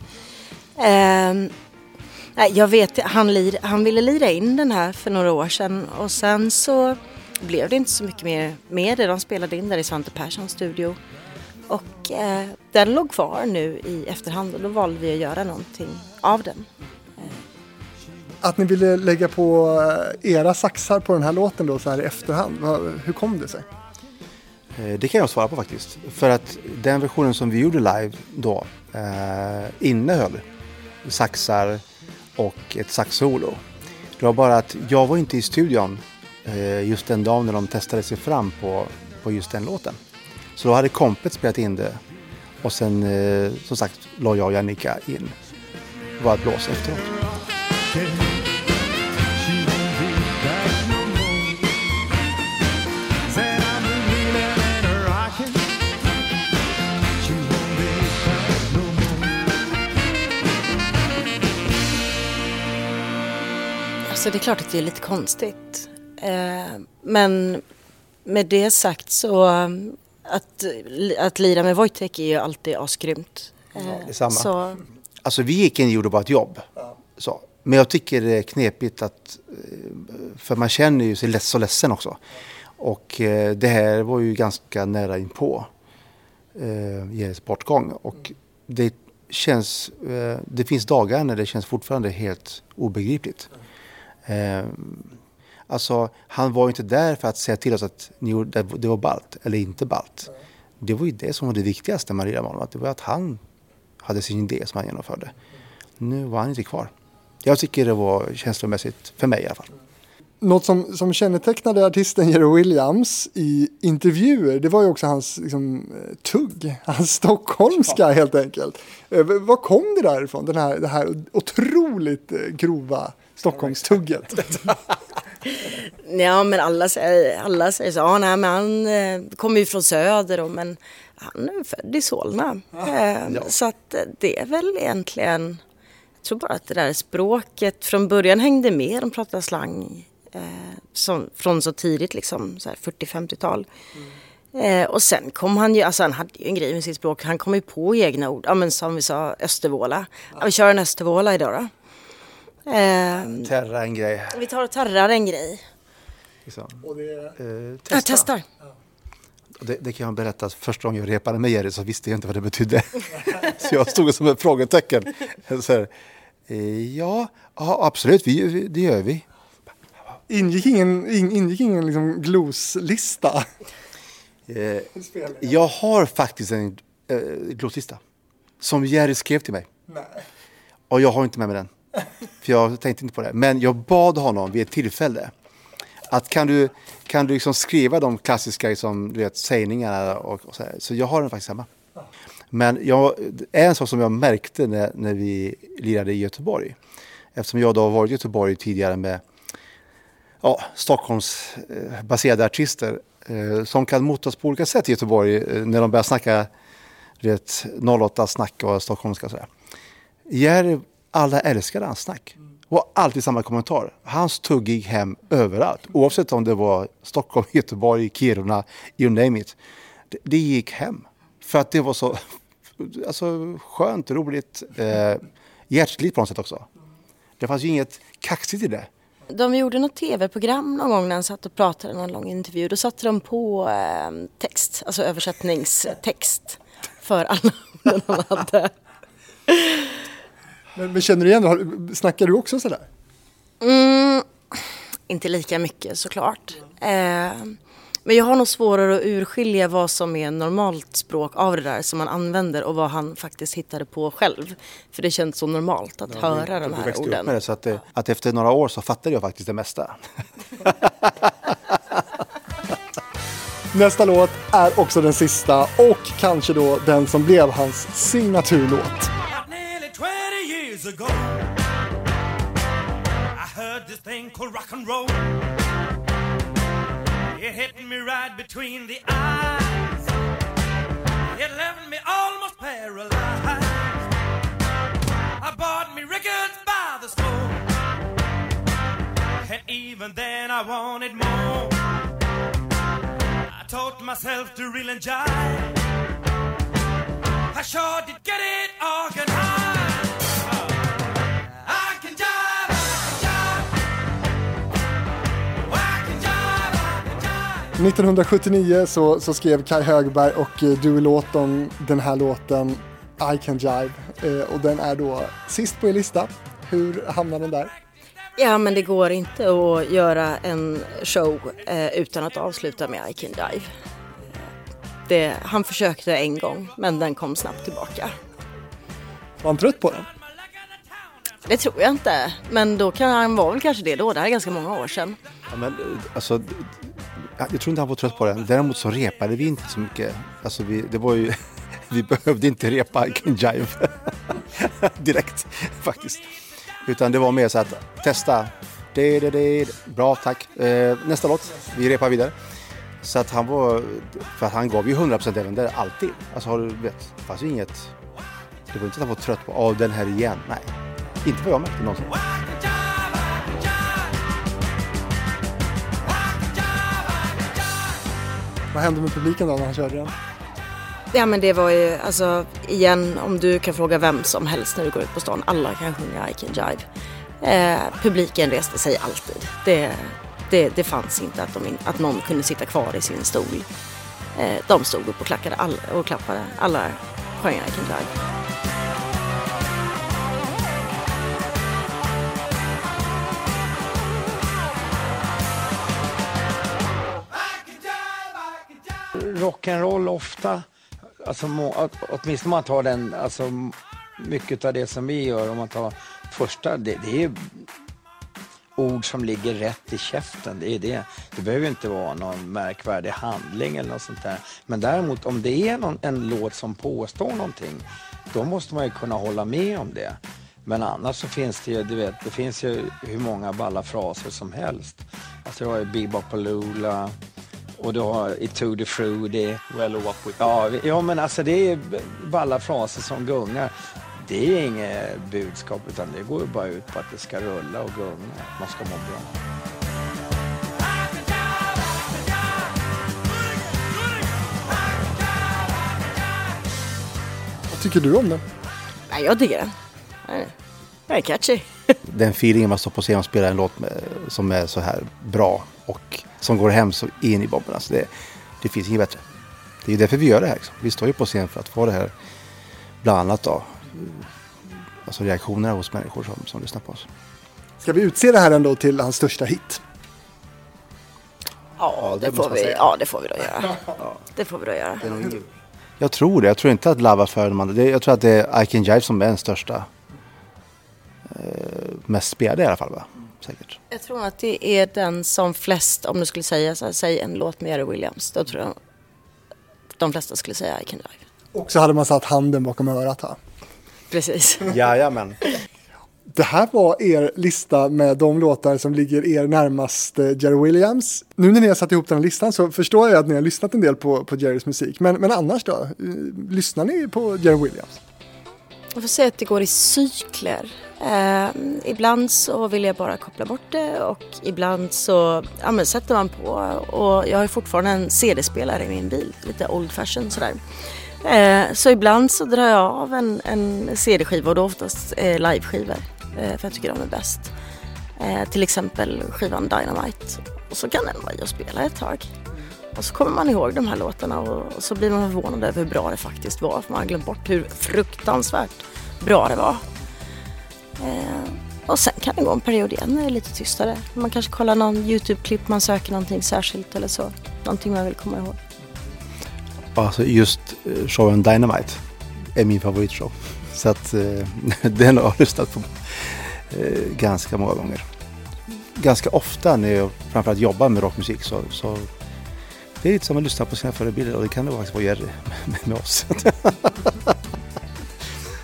Eh, jag vet, han, lir, han ville lira in den här för några år sedan och sen så blev det inte så mycket mer med det. De spelade in där i Svante Perssons studio. Och eh, den låg kvar nu i efterhand och då valde vi att göra någonting av den. Att ni ville lägga på eh, era saxar på den här låten då så här i efterhand. Hur kom det sig? Eh, det kan jag svara på faktiskt. För att den versionen som vi gjorde live då eh, innehöll saxar och ett saxsolo. Det var bara att jag var inte i studion eh, just den dagen när de testade sig fram på, på just den låten. Så då hade kompet spelat in det och sen eh, som sagt la jag och Jannica in vårt blås efteråt. Alltså det är klart att det är lite konstigt. Eh, men med det sagt så att, att lira med Wojtek är ju alltid asgrymt. Eh, detsamma. Så, Alltså vi gick in och gjorde bara ett jobb. Så. Men jag tycker det är knepigt att, eh, för man känner ju sig så ledsen också. Och eh, det här var ju ganska nära inpå eh, Jerrys bortgång. Och det känns, eh, det finns dagar när det känns fortfarande helt obegripligt. Eh, alltså han var ju inte där för att säga till oss att gjorde- det var balt eller inte balt. Det var ju det som var det viktigaste med Maria Malm. Att det var att han hade sin idé som han genomförde. Nu var han inte kvar. Jag tycker det var känslomässigt, för mig i alla fall. Något som, som kännetecknade artisten Jerry Williams i intervjuer, det var ju också hans liksom, eh, tugg, hans stockholmska helt enkelt. Eh, Var kom det därifrån, den här, det här otroligt eh, grova Stockholmstugget? [laughs] ja men alla säger, alla säger så, ja nej men han kommer ju från söder och, men han är född i Solna. Eh, Så att det är väl egentligen, tror bara att det där språket från början hängde med, de pratade slang eh, som, från så tidigt liksom, så här 40-50-tal. Eh, och sen kom han ju, alltså han hade ju en grej med sitt språk, han kom ju på egna ord, ja men som vi sa, Östervåla. Ja, vi kör en Östervåla idag då. Eh, Terra en grej. vi tar och tarrar en grej. Liksom. Och det, Eh, testa. testar. Och Det, det kan jag berätta, att första gången jag repade med Jerry så visste jag inte vad det betydde. [laughs] så jag stod som ett frågetecken. Så här, ja, ja, absolut, vi, det gör vi. Ingick ingen, in, ingick ingen liksom gloslista? Eh, jag har faktiskt en eh, gloslista som Jerry skrev till mig. Och jag har inte med mig den. För jag tänkte inte på det. Men jag bad honom vid ett tillfälle att kan du, kan du liksom skriva de klassiska liksom, du vet, sägningarna och, och så, här. så jag har den faktiskt hemma. Men jag, en sak som jag märkte när, när vi lirade i Göteborg. Eftersom jag då har varit i Göteborg tidigare med ja, Stockholmsbaserade eh, artister eh, som kan motas på olika sätt i Göteborg eh, när de börjar snacka vet, 08-snack och stockholmska och sådär. Alla älskade hans snack. och alltid samma kommentar. Hans tugg gick hem överallt. Oavsett om det var Stockholm, [laughs] Göteborg, Kiruna, you name it. Det, det gick hem. För att det var så alltså, skönt, roligt, eh, hjärtligt på något sätt också. Det fanns ju inget kaxigt i det. De gjorde något tv-program någon gång när han satt och pratade någon lång intervju. Då satte de på eh, text, alltså översättningstext för alla [laughs] orden han hade. Men, men känner du igen det? Snackar du också sådär? Mm, inte lika mycket såklart. Eh, men jag har nog svårare att urskilja vad som är normalt språk av det där som man använder och vad han faktiskt hittade på själv. För det känns så normalt att höra de här växte upp orden. med det, så att, det, att efter några år så fattade jag faktiskt det mesta. [laughs] Nästa låt är också den sista och kanske då den som blev hans signaturlåt. Nearly 20 years ago, I heard this thing called rock and roll. It hit me right between the eyes. It left me almost paralyzed. I bought me records by the score. And even then I wanted more. I taught myself to reel and jive. I sure did get it organized. 1979 så, så skrev Kai Högberg och eh, Dewey Lawton den här låten I Can Jive eh, och den är då sist på er lista. Hur hamnar den där? Ja men det går inte att göra en show eh, utan att avsluta med I can dive. Det, han försökte en gång men den kom snabbt tillbaka. Var han trött på den? Det tror jag inte. Men då kan han vara väl kanske det då. Det här är ganska många år sedan. Ja, men, eh, alltså, jag tror inte han var trött på den. Däremot så repade vi inte så mycket. Alltså, vi, det var ju, [laughs] vi behövde inte repa jive [laughs] direkt faktiskt. Utan det var mer så att testa. Det, det, det, bra, tack. Eh, nästa låt. Vi repar vidare. Så att han var, för att han gav ju 100% även där, alltid. Alltså har du vet, det fanns ju inget, det var inte att han var trött på, av den här igen. Nej, inte vad jag märkte någonsin. Vad hände med publiken då när han körde den? Ja men det var ju, alltså igen om du kan fråga vem som helst när du går ut på stan. Alla kan sjunga I can jive. Eh, publiken reste sig alltid. Det, det, det fanns inte att, de, in- att någon kunde sitta kvar i sin stol. Eh, de stod upp och, klackade all, och klappade. Alla sjöng I can jive. Rock'n'roll ofta, alltså, må, åtminstone om man tar den, alltså mycket av det som vi gör, om man tar första, det, det är ord som ligger rätt i käften. Det är det. Det behöver inte vara någon märkvärdig handling eller något sånt där. Men däremot om det är någon, en låt som påstår någonting, då måste man ju kunna hålla med om det. Men annars så finns det ju, du vet, det finns ju hur många balla fraser som helst. Alltså jag har ju Bebopaloola och du har i Tutti Frutti. Well, what with Ja, ja, men alltså det är balla fraser som gungar. Det är inget budskap utan det går ju bara ut på att det ska rulla och gunga. Att man ska må bra. Vad tycker du om den? Nej, jag tycker den. Den är catchy. den feelingen man står på scen och spelar en låt med, som är så här bra och som går hem så in i bomben. Alltså det, det finns inget bättre. Det är därför vi gör det här. Liksom. Vi står ju på scen för att få det här, bland annat då, alltså reaktionerna hos människor som, som lyssnar på oss. Ska vi utse det här ändå till hans största hit? Ja, det, det får vi, säga. ja, det får vi då göra. Det får vi då göra. Jag tror det. Jag tror inte att Lava för de andra. Jag tror att det är I Can Jive som är den största. Eh, mest spelade i alla fall va? Säkert. Jag tror att det är den som flest, om du skulle säga så här, säg en låt med Jerry Williams, då tror jag de flesta skulle säga I can dive. Och så hade man satt handen bakom örat här. Precis. [laughs] Jajamän. Det här var er lista med de låtar som ligger er närmast eh, Jerry Williams. Nu när ni har satt ihop den här listan så förstår jag att ni har lyssnat en del på, på Jerrys musik. Men, men annars då? Eh, Lyssnar ni på Jerry Williams? Jag får säga att det går i cykler. Eh, ibland så vill jag bara koppla bort det och ibland så ja, men sätter man på och jag har fortfarande en CD-spelare i min bil, lite old fashion sådär. Eh, så ibland så drar jag av en, en CD-skiva och då oftast eh, live-skivor eh, för jag tycker de är bäst. Eh, till exempel skivan Dynamite och så kan den vara i och spela ett tag. Och så kommer man ihåg de här låtarna och, så blir man förvånad över hur bra det faktiskt var för man har glömt bort hur fruktansvärt bra det var. Eh, och sen kan det gå en period igen när det är lite tystare. Man kanske kollar någon YouTube-klipp, man söker någonting särskilt eller så. Någonting man vill komma ihåg. Alltså just eh, showen Dynamite är min favoritshow. Så att eh, [laughs] den har jag lyssnat på eh, ganska många gånger. Ganska ofta när jag framförallt jobbar med rockmusik så, så det är lite som att lyssna på sina förebilder och det kan det faktiskt vara Jerry med, [laughs] med oss. [laughs]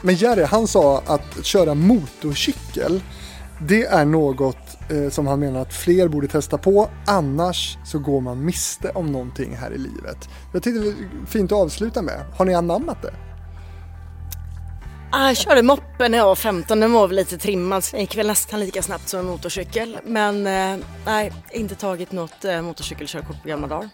Men Jerry, han sa att köra motorcykel, det är något eh, som han menar att fler borde testa på. Annars så går man miste om någonting här i livet. Jag tyckte det var fint att avsluta med. Har ni anammat det? Ah, jag körde moppen när jag var 15, den var väl lite trimmad så den gick väl nästan lika snabbt som en motorcykel. Men eh, nej, inte tagit något eh, motorcykelkörkort på gamla dagar.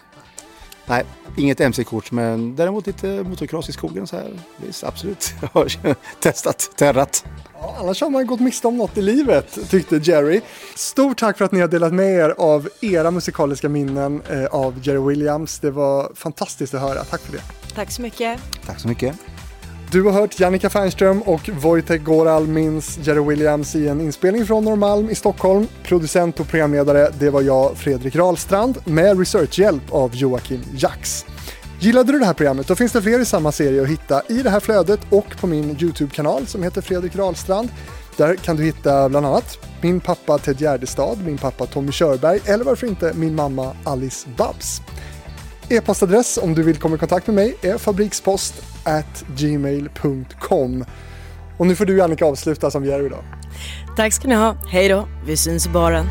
Nej, inget MC-kort men däremot lite motocross i skogen så här. Visst, absolut. [laughs] Jag har testat, terrat. Ja, annars har man gått miste om något i livet, tyckte Jerry. Stort tack för att ni har delat med er av era musikaliska minnen eh, av Jerry Williams. Det var fantastiskt att höra. Tack för det. Tack så mycket. Tack så mycket. Du har hört Jannica Fernström och Wojtek Goral minns Jerry Williams i en inspelning från Norrmalm i Stockholm. Producent och programledare, det var jag, Fredrik Rahlstrand, med researchhjälp av Joakim Jax. Gillade du det här programmet? Då finns det fler i samma serie att hitta i det här flödet och på min YouTube-kanal som heter Fredrik Rahlstrand. Där kan du hitta bland annat min pappa Ted Gärdestad, min pappa Tommy Körberg eller varför inte min mamma Alice Babs. E-postadress om du vill komma i kontakt med mig är fabrikspost at gmail.com. Och nu får du Annika avsluta som vi gör idag. Tack ska ni ha. Hej då. Vi syns i baren.